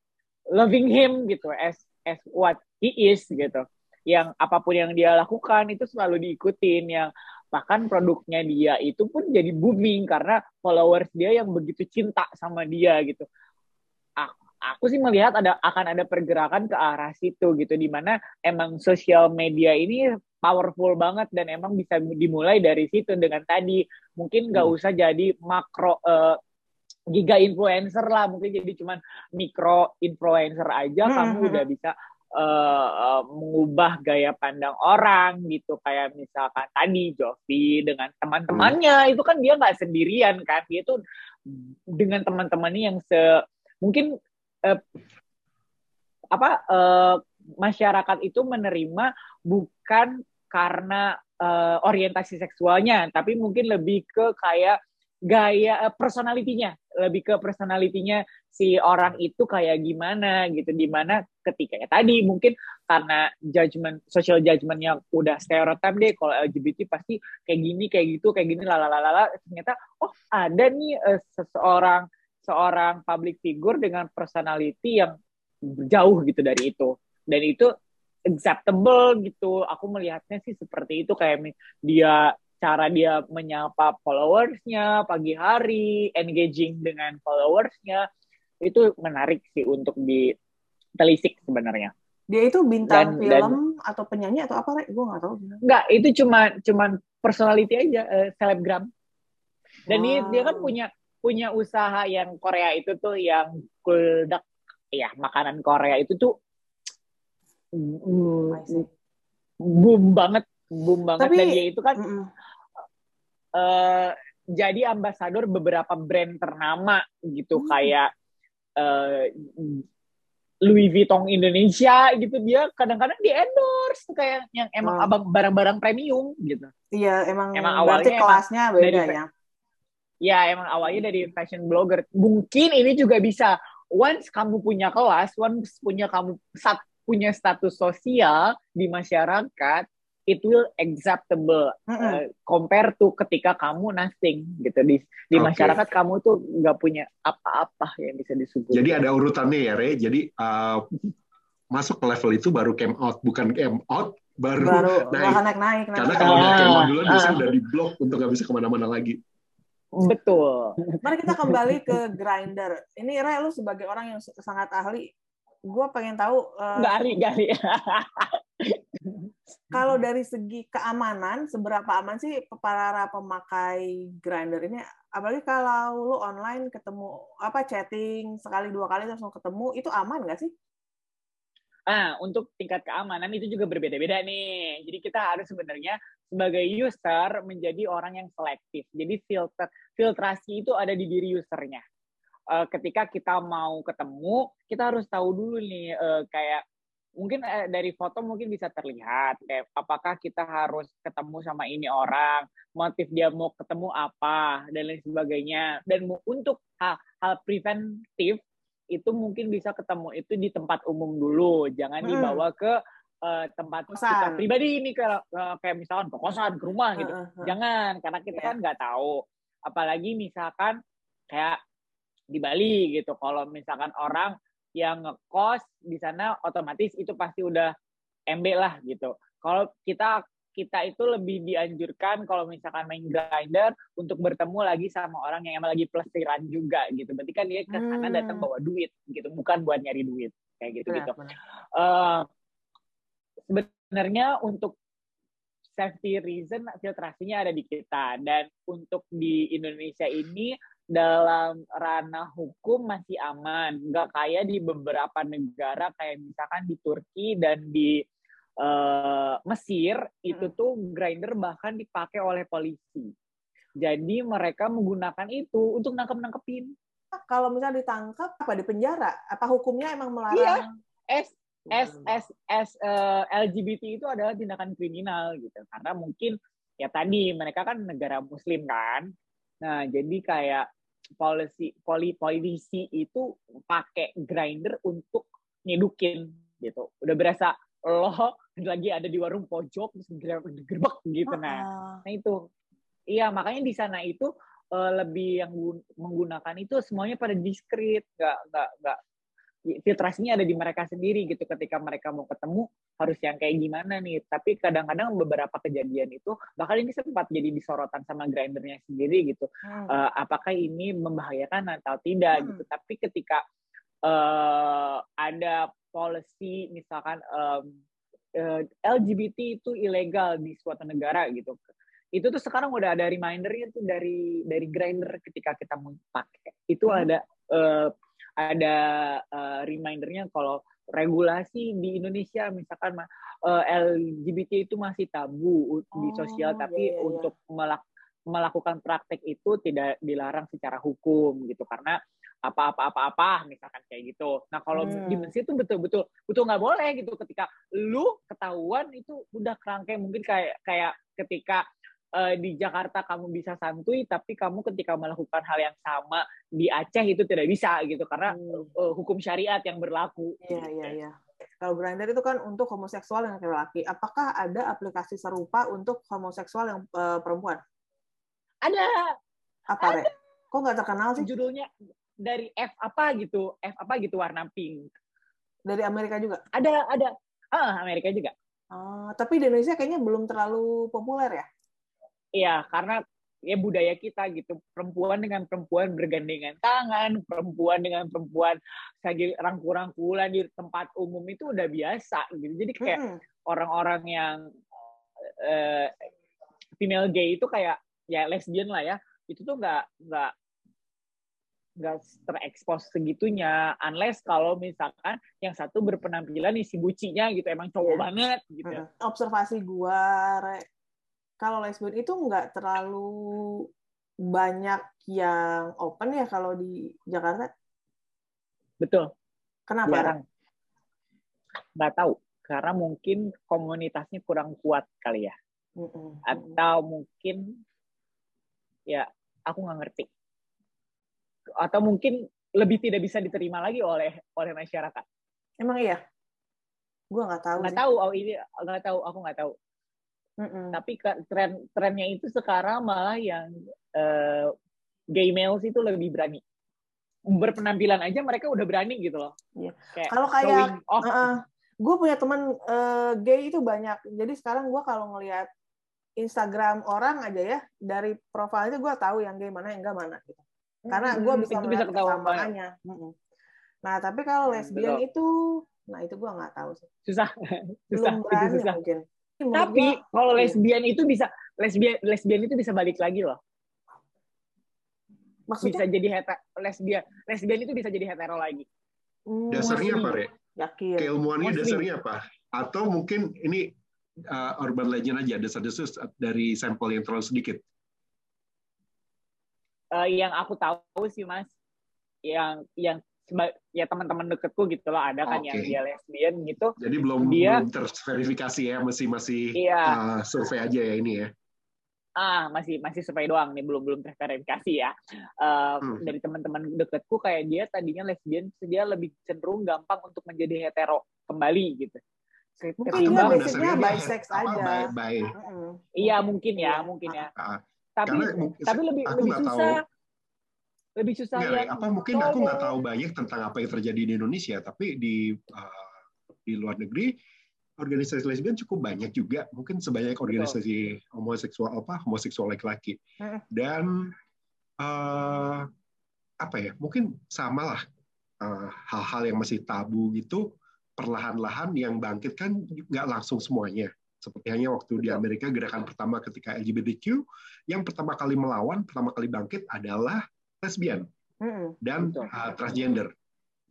loving him gitu as as what he is gitu. Yang apa pun yang dia lakukan itu selalu diikutin yang bahkan produknya dia itu pun jadi booming karena followers dia yang begitu cinta sama dia gitu aku sih melihat ada akan ada pergerakan ke arah situ gitu di mana emang sosial media ini powerful banget dan emang bisa dimulai dari situ dengan tadi mungkin nggak hmm. usah jadi makro uh, giga influencer lah mungkin jadi cuman mikro influencer aja hmm. kamu udah hmm. bisa uh, uh, mengubah gaya pandang orang gitu kayak misalkan tadi Jovi dengan teman-temannya hmm. itu kan dia nggak sendirian kan dia tuh dengan teman-temannya yang se mungkin eh, apa eh, masyarakat itu menerima bukan karena eh, orientasi seksualnya, tapi mungkin lebih ke kayak gaya uh, personalitinya lebih ke personalitinya si orang itu kayak gimana gitu. Di mana ketika ya tadi mungkin karena judgment social judgment yang udah stereotip deh kalau LGBT pasti kayak gini kayak gitu kayak gini lalalala ternyata oh ada nih uh, seseorang seorang public figure dengan personality yang jauh gitu dari itu. Dan itu acceptable gitu. Aku melihatnya sih seperti itu kayak dia cara dia menyapa followersnya pagi hari engaging dengan followersnya itu menarik sih untuk ditelisik sebenarnya. Dia itu bintang dan, film dan, atau penyanyi atau apa gue nggak tahu nggak itu cuma cuma personality aja uh, selebgram. Dan wow. dia dia kan punya punya usaha yang Korea itu tuh yang kuldak ya makanan Korea itu tuh mm, boom banget boom banget Tapi, dan dia itu kan mm -mm. Uh, jadi ambasador beberapa brand ternama gitu mm. kayak uh, Louis Vuitton Indonesia gitu dia kadang-kadang di endorse kayak yang emang oh. abang barang-barang premium gitu. Iya emang, emang awalnya kelasnya beda dari, ya. Ya emang awalnya dari fashion blogger. Mungkin ini juga bisa once kamu punya kelas, once punya kamu sat, punya status sosial di masyarakat, it will acceptable mm -hmm. uh, compare to ketika kamu nothing gitu di di okay. masyarakat kamu tuh nggak punya apa-apa yang bisa disebut. Jadi ada urutannya ya, Re. Jadi uh, masuk ke level itu baru came out, bukan came out baru, baru naik. naik naik. Karena kalau udah came out duluan uh, biasanya udah di blok untuk nggak bisa ke mana-mana lagi. Betul. Mari kita kembali ke grinder. Ini Re, lu sebagai orang yang sangat ahli, gue pengen tahu. Uh, gari, gari. kalau dari segi keamanan, seberapa aman sih para pemakai grinder ini? Apalagi kalau lu online ketemu apa chatting sekali dua kali langsung ketemu, itu aman nggak sih? Nah, untuk tingkat keamanan itu juga berbeda-beda nih. Jadi kita harus sebenarnya sebagai user menjadi orang yang selektif. Jadi filter filtrasi itu ada di diri usernya. Uh, ketika kita mau ketemu, kita harus tahu dulu nih uh, kayak mungkin uh, dari foto mungkin bisa terlihat kayak apakah kita harus ketemu sama ini orang, motif dia mau ketemu apa dan lain sebagainya. Dan untuk hal, hal preventif itu mungkin bisa ketemu itu di tempat umum dulu, jangan hmm. dibawa ke uh, tempat kosan. kita pribadi ini kayak uh, kayak misalkan ke kosan, ke rumah gitu. Uh, uh, Jangan karena kita yeah. kan nggak tahu. Apalagi misalkan kayak di Bali gitu. Kalau misalkan orang yang ngekos di sana otomatis itu pasti udah MB lah gitu. Kalau kita kita itu lebih dianjurkan kalau misalkan main grinder untuk bertemu lagi sama orang yang emang lagi plesiran juga gitu. Berarti kan dia ke sana hmm. datang bawa duit gitu, bukan buat nyari duit kayak gitu gitu. Uh, sebenarnya untuk safety reason filtrasinya ada di kita dan untuk di Indonesia ini dalam ranah hukum masih aman, nggak kayak di beberapa negara kayak misalkan di Turki dan di uh, Mesir itu hmm. tuh grinder bahkan dipakai oleh polisi. Jadi mereka menggunakan itu untuk nangkep nangkepin. Kalau misalnya ditangkap apa di penjara? Apa hukumnya emang melarang? Iya. S S S S uh, eh, LGBT itu adalah tindakan kriminal gitu. Karena mungkin ya tadi mereka kan negara Muslim kan. Nah jadi kayak polisi poli polisi itu pakai grinder untuk nyedukin gitu. Udah berasa lo lagi ada di warung pojok terus gerbek gitu nah. Nah itu. Iya makanya di sana itu uh, lebih yang menggunakan itu semuanya pada diskret nggak nggak nggak. Filtrasinya ada di mereka sendiri gitu ketika mereka mau ketemu harus yang kayak gimana nih. Tapi kadang-kadang beberapa kejadian itu bahkan ini sempat jadi disorotan sama grindernya sendiri gitu. Hmm. uh, apakah ini membahayakan atau tidak hmm. gitu. Tapi ketika uh, ada policy misalkan um, uh, LGBT itu ilegal di suatu negara gitu itu tuh sekarang udah ada remindernya tuh dari dari grinder ketika kita mau pakai itu hmm. ada uh, ada uh, remindernya kalau regulasi di Indonesia misalkan uh, LGBT itu masih tabu oh, di sosial tapi iya, iya. untuk melak melakukan praktek itu tidak dilarang secara hukum gitu karena apa-apa-apa-apa misalkan kayak gitu. Nah kalau hmm. di itu betul-betul betul nggak boleh gitu ketika lu ketahuan itu udah kerangkai mungkin kayak kayak ketika uh, di Jakarta kamu bisa santuy, tapi kamu ketika melakukan hal yang sama di Aceh itu tidak bisa gitu karena hmm. uh, hukum syariat yang berlaku. Iya iya iya. Kalau Grindr itu kan untuk homoseksual yang laki-laki. Apakah ada aplikasi serupa untuk homoseksual yang uh, perempuan? Ada. Apa, ada. Re? Kok nggak terkenal sih? Judulnya dari F apa gitu, F apa gitu warna pink. Dari Amerika juga? Ada, ada. Ah, Amerika juga. Uh, tapi di Indonesia kayaknya belum terlalu populer ya? Iya, karena ya budaya kita gitu perempuan dengan perempuan bergandengan tangan perempuan dengan perempuan lagi rangkul-rangkulan di tempat umum itu udah biasa gitu jadi kayak orang-orang hmm. yang uh, female gay itu kayak ya lesbian lah ya itu tuh nggak nggak nggak terekspos segitunya unless kalau misalkan yang satu berpenampilan isi bucinya gitu emang cowok yeah. banget gitu. Observasi gua Re, kalau lesbian itu nggak terlalu banyak yang open ya kalau di Jakarta? Betul. Kenapa Jarang. nggak tahu karena mungkin komunitasnya kurang kuat kali ya. Mm -mm. atau mungkin ya aku nggak ngerti atau mungkin lebih tidak bisa diterima lagi oleh oleh masyarakat. Emang iya? Gue nggak tahu. Nggak tahu. Oh ini nggak tahu. Aku nggak tahu. Mm-mm. Tapi tren trennya itu sekarang malah yang uh, gay males itu lebih berani. Berpenampilan aja mereka udah berani gitu loh. Iya. Kalau kayak, uh, uh, gue punya teman uh, gay itu banyak. Jadi sekarang gue kalau ngelihat Instagram orang aja ya dari profilnya gue tahu yang gay mana yang enggak mana gitu karena gue bisa itu bisa kesamaannya nah tapi kalau lesbian Betul. itu nah itu gue nggak tahu sih. Susah. Susah Belum itu susah. mungkin. Tapi gua, kalau iya. lesbian itu bisa lesbian lesbian itu bisa balik lagi loh. Maksudnya? bisa jadi hetero lesbian lesbian itu bisa jadi hetero lagi. Hmm, dasarnya apa re? yakin. Keilmuannya dasarnya apa? Atau mungkin ini uh, urban legend aja desas-desus dari sampel yang terlalu sedikit uh, yang aku tahu sih mas yang yang ya teman-teman deketku gitu loh ada kan okay. yang dia lesbian gitu jadi belum dia belum terverifikasi ya masih masih iya. uh, survei aja ya ini ya ah masih masih survei doang nih belum belum terverifikasi ya uh, hmm. dari teman-teman deketku kayak dia tadinya lesbian dia lebih cenderung gampang untuk menjadi hetero kembali gitu mungkin dia basicnya bisex aja by, by. iya mungkin ya mungkin ya uh, tapi Karena, tapi lebih lebih susah. tahu, lebih susah ya, yang apa mungkin aku nggak tahu banyak tentang apa yang terjadi di Indonesia tapi di uh, di luar negeri organisasi lesbian cukup banyak juga. Mungkin sebanyak organisasi Betul. homoseksual apa homoseksual laki-laki. Dan uh, apa ya mungkin samalah uh, hal-hal yang masih tabu gitu perlahan-lahan yang bangkit kan nggak langsung semuanya seperti hanya waktu di Amerika gerakan pertama ketika LGBTQ, yang pertama kali melawan, pertama kali bangkit adalah lesbian dan uh, transgender.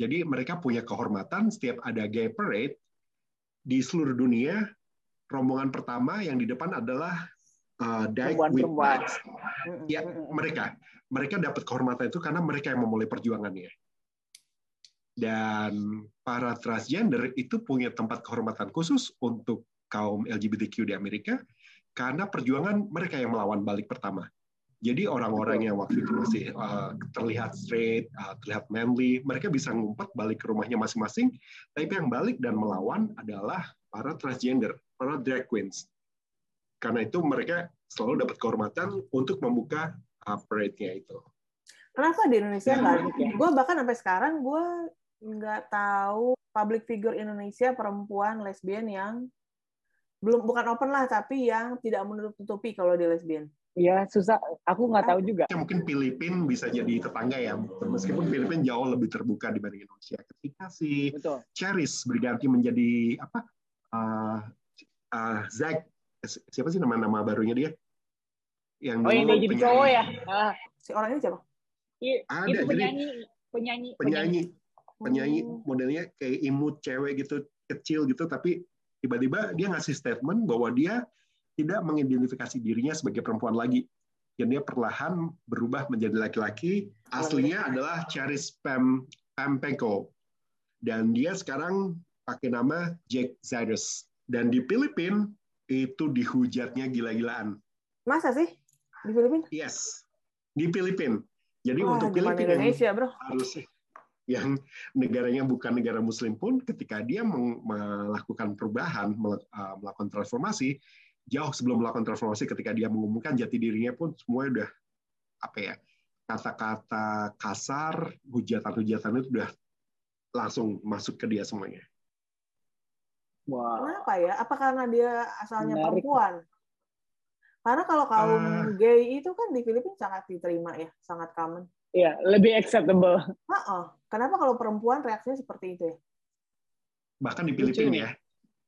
Jadi mereka punya kehormatan setiap ada gay parade di seluruh dunia. Rombongan pertama yang di depan adalah uh, dyke with Ya mereka, mereka dapat kehormatan itu karena mereka yang memulai perjuangannya. Dan para transgender itu punya tempat kehormatan khusus untuk kaum LGBTQ di Amerika karena perjuangan mereka yang melawan balik pertama. Jadi orang-orang yang waktu itu masih uh, terlihat straight, uh, terlihat manly, mereka bisa ngumpet balik ke rumahnya masing-masing. Tapi yang balik dan melawan adalah para transgender, para drag queens. Karena itu mereka selalu dapat kehormatan untuk membuka uh, parade-nya itu. Kenapa di Indonesia nggak? Ya. Gue bahkan sampai sekarang gue nggak tahu public figure Indonesia perempuan lesbian yang belum bukan open lah tapi yang tidak menutup tutupi kalau di lesbian Iya susah, aku nggak tahu juga. Ya, mungkin Filipin bisa jadi tetangga ya, meskipun Filipin jauh lebih terbuka dibanding Indonesia. Ketika si Betul. Charis berganti menjadi apa? Uh, uh, Zack, siapa sih nama-nama barunya dia? Yang oh, dia jadi cowok ya? Uh, si orang ini siapa? I, Ada, itu penyanyi, jadi, penyanyi, penyanyi, penyanyi, hmm. modelnya kayak imut cewek gitu, kecil gitu, tapi tiba-tiba dia ngasih statement bahwa dia tidak mengidentifikasi dirinya sebagai perempuan lagi. Dan dia perlahan berubah menjadi laki-laki. Aslinya adalah Charis Pam Pampenko. Dan dia sekarang pakai nama Jack Zidus. Dan di Filipina itu dihujatnya gila-gilaan. Masa sih di Filipina? Yes, di Filipina. Jadi Wah, untuk Filipina Indonesia, bro. harus yang negaranya bukan negara Muslim pun, ketika dia melakukan perubahan, uh, melakukan transformasi, jauh sebelum melakukan transformasi, ketika dia mengumumkan jati dirinya pun semuanya udah apa ya kata-kata kasar, hujatan-hujatan itu udah langsung masuk ke dia semuanya. Wow. Kenapa ya? Apa karena dia asalnya Menarik. perempuan? Karena kalau kaum Ah. gay itu kan di Filipina sangat diterima ya, sangat common. Iya, lebih acceptable. Heeh. Kenapa kalau perempuan reaksinya seperti itu ya? Bahkan di Filipina ya,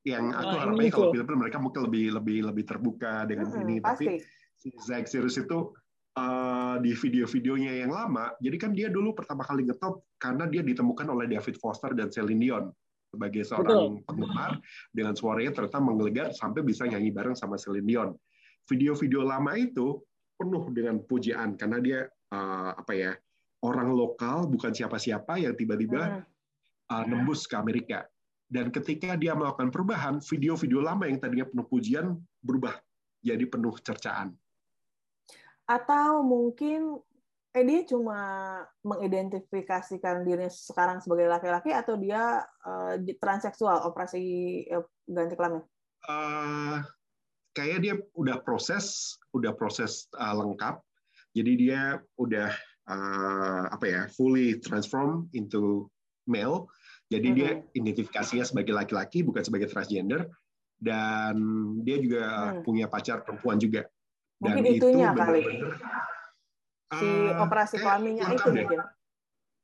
yang aku Oh, harapnya kalau. Filipina mereka mungkin lebih lebih lebih terbuka dengan Mm-mm, ini, tapi pasti. si Zack Sirius itu uh, di video-videonya yang lama, jadi kan dia dulu pertama kali ngetop karena dia ditemukan oleh David Foster dan Celine Dion sebagai seorang penggemar dengan suaranya ternyata menggelegar sampai bisa nyanyi bareng sama Celine Dion. Video-video lama itu penuh dengan pujaan karena dia uh, apa ya orang lokal bukan siapa-siapa yang tiba-tiba uh, nembus ke Amerika. Dan ketika dia melakukan perubahan, video-video lama yang tadinya penuh pujian berubah jadi penuh cercaan. Atau mungkin eh dia cuma mengidentifikasikan dirinya sekarang sebagai laki-laki atau dia eh, transseksual operasi ganti kelamin? Uh, kayak dia udah proses, udah proses uh, lengkap. Jadi dia udah uh, apa ya, fully transform into male. Jadi dia Mhm. identifikasinya sebagai laki-laki bukan sebagai transgender dan dia juga Hmm. punya pacar perempuan juga. Dan Mungkin itunya kali. benar-benar, Si uh, operasi kelaminnya itu deh. mungkin.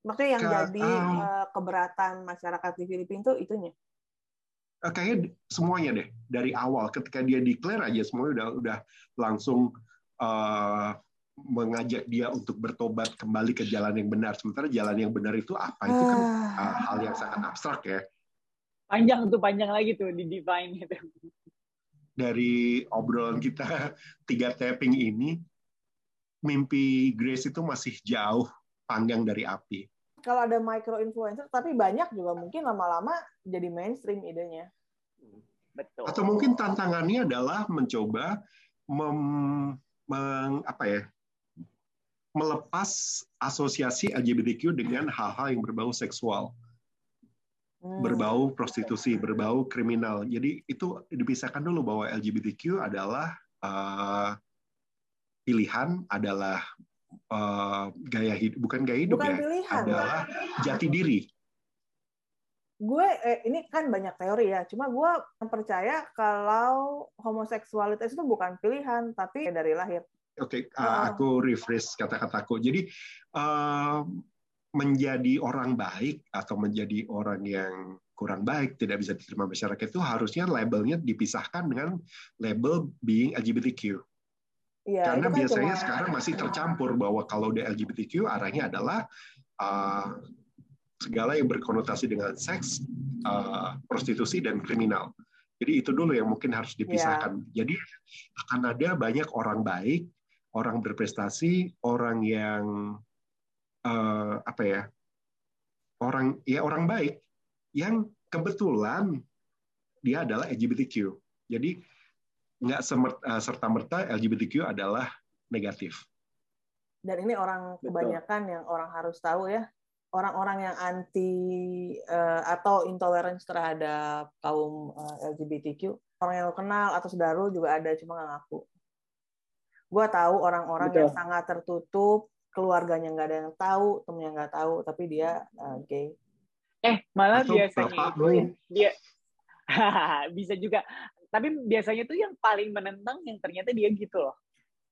Maksudnya yang Ke- jadi eh, keberatan masyarakat di Filipina itu itunya. Eh, kayaknya semuanya deh dari awal. Ketika dia declare aja semuanya udah udah langsung eh, mengajak dia untuk bertobat kembali ke jalan yang benar. Sementara jalan yang benar itu apa? Itu kan eh, hal yang sangat abstrak ya. Panjang tuh, panjang lagi tuh di define itu. dari obrolan kita tiga tapping ini mimpi Grace itu masih jauh panggang dari api Kalau ada micro influencer, tapi banyak juga mungkin lama-lama jadi mainstream idenya. Betul. atau mungkin tantangannya adalah mencoba mem- meng- apa ya melepas asosiasi LGBTQ dengan hal-hal yang berbau seksual, Hmm. berbau prostitusi, berbau kriminal. Jadi itu dipisahkan dulu bahwa LGBTQ adalah uh, pilihan, adalah uh, gaya hidup, bukan gaya hidup Bukan ya, pilihan. adalah jati diri. gue eh, ini kan banyak teori ya cuma gue percaya kalau homoseksualitas itu bukan pilihan tapi dari lahir Oke, uh, Ah. aku rephrase kata-kataku. Jadi uh, menjadi orang baik atau menjadi orang yang kurang baik tidak bisa diterima masyarakat itu harusnya labelnya dipisahkan dengan label being LGBTQ. Iya, Karena kan biasanya cuma- sekarang masih tercampur bahwa kalau udah LGBTQ arahnya adalah uh, segala yang berkonotasi dengan seks, uh, prostitusi dan kriminal. Jadi itu dulu yang mungkin harus dipisahkan. Jadi akan ada banyak orang baik, orang berprestasi, orang yang uh, apa ya, orang ya orang baik yang kebetulan dia adalah LGBTQ. Jadi nggak serta merta LGBTQ adalah negatif. dan ini orang Betul. kebanyakan yang orang harus tahu ya orang-orang yang anti eh, atau intoleransi terhadap kaum eh, LGBTQ orang yang lo kenal atau saudara juga ada cuma nggak ngaku gue tahu orang-orang yang sangat tertutup keluarganya nggak ada yang tahu temennya nggak tahu tapi dia eh, gay Eh, malah Atau biasanya itu dia bisa juga. Tapi biasanya tuh yang paling menentang yang ternyata dia gitu loh.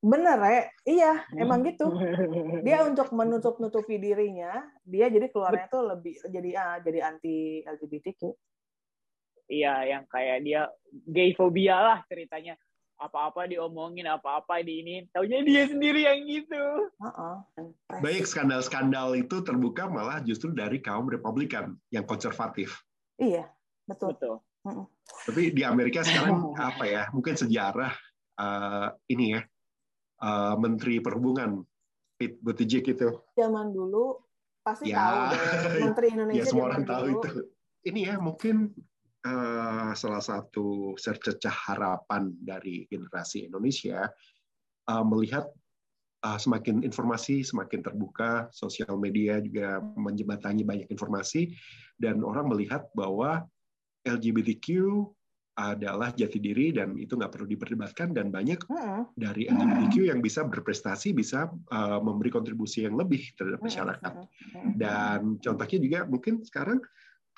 bener ya iya emang Hmm. gitu dia untuk menutup-nutupi dirinya dia jadi keluarnya tuh lebih jadi ah, jadi anti LGBTQ Iya, yang kayak dia gay fobia lah ceritanya. Apa-apa diomongin, apa-apa di ini. Taunya dia sendiri yang gitu. Heeh. Baik skandal-skandal itu terbuka malah justru dari kaum Republikan yang konservatif. iya betul Betul. Tapi di Amerika sekarang apa ya? Mungkin sejarah uh, ini ya uh, Menteri Perhubungan Pete Buttigieg itu. zaman dulu pasti Ya, tahu deh menteri Indonesia ya semua orang tahu dulu. itu. Ini ya mungkin uh, salah satu secercah harapan dari generasi Indonesia uh, melihat uh, semakin informasi semakin terbuka, sosial media juga menjembatani banyak informasi, dan orang melihat bahwa LGBTQ adalah jati diri dan itu nggak perlu diperdebatkan dan banyak dari LGBTQ yang bisa berprestasi bisa uh, memberi kontribusi yang lebih terhadap masyarakat. Dan contohnya juga mungkin sekarang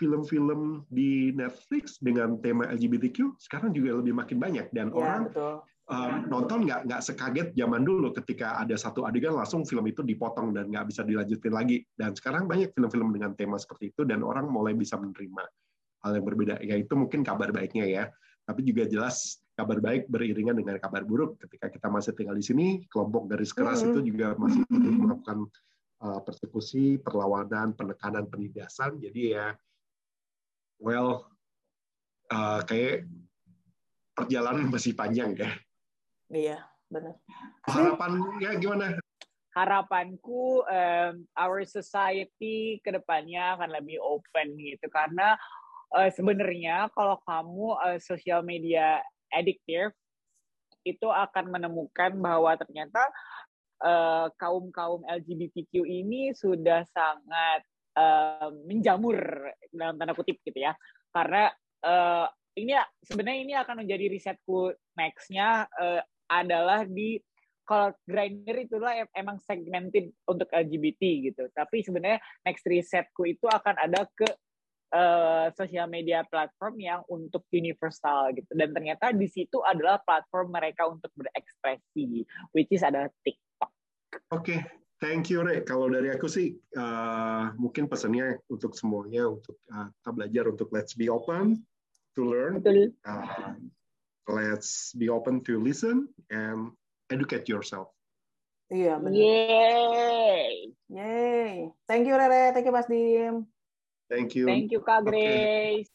film-film di Netflix dengan tema LGBTQ sekarang juga lebih makin banyak dan ya, orang betul. um, nonton nggak nggak sekaget zaman dulu ketika ada satu adegan langsung film itu dipotong dan nggak bisa dilanjutin lagi. Dan sekarang banyak film-film dengan tema seperti itu dan orang mulai bisa menerima hal yang berbeda. Ya itu mungkin kabar baiknya ya. Tapi juga jelas kabar baik beriringan dengan kabar buruk. Ketika kita masih tinggal di sini kelompok garis keras itu juga masih melakukan uh, persekusi perlawanan penekanan penindasan. Jadi ya well uh, kayak perjalanan masih panjang ya. Iya, benar. Harapannya gimana? Harapanku um, our society ke depannya akan lebih open gitu. Karena uh, sebenarnya kalau kamu uh, social media addictive itu akan menemukan bahwa ternyata uh, kaum kaum LGBTQ ini sudah sangat uh, menjamur dalam tanda kutip gitu ya karena uh, ini sebenarnya ini akan menjadi risetku nextnya uh, adalah di kalau grinder itulah emang segmented untuk LGBT gitu. Tapi sebenarnya next resetku itu akan ada ke uh, sosial media platform yang untuk universal gitu. Dan ternyata di situ adalah platform mereka untuk berekspresi, which is ada TikTok. Oke, okay. thank you Re. Kalau dari aku sih uh, mungkin pesannya untuk semuanya untuk uh, kita belajar untuk let's be open to learn. Betul. Uh, let's be open to listen and educate yourself. Iya, benar. Yay. Yay. Thank you Rere, thank you Mas Dim. Thank you. Thank you Kak Grace. Okay.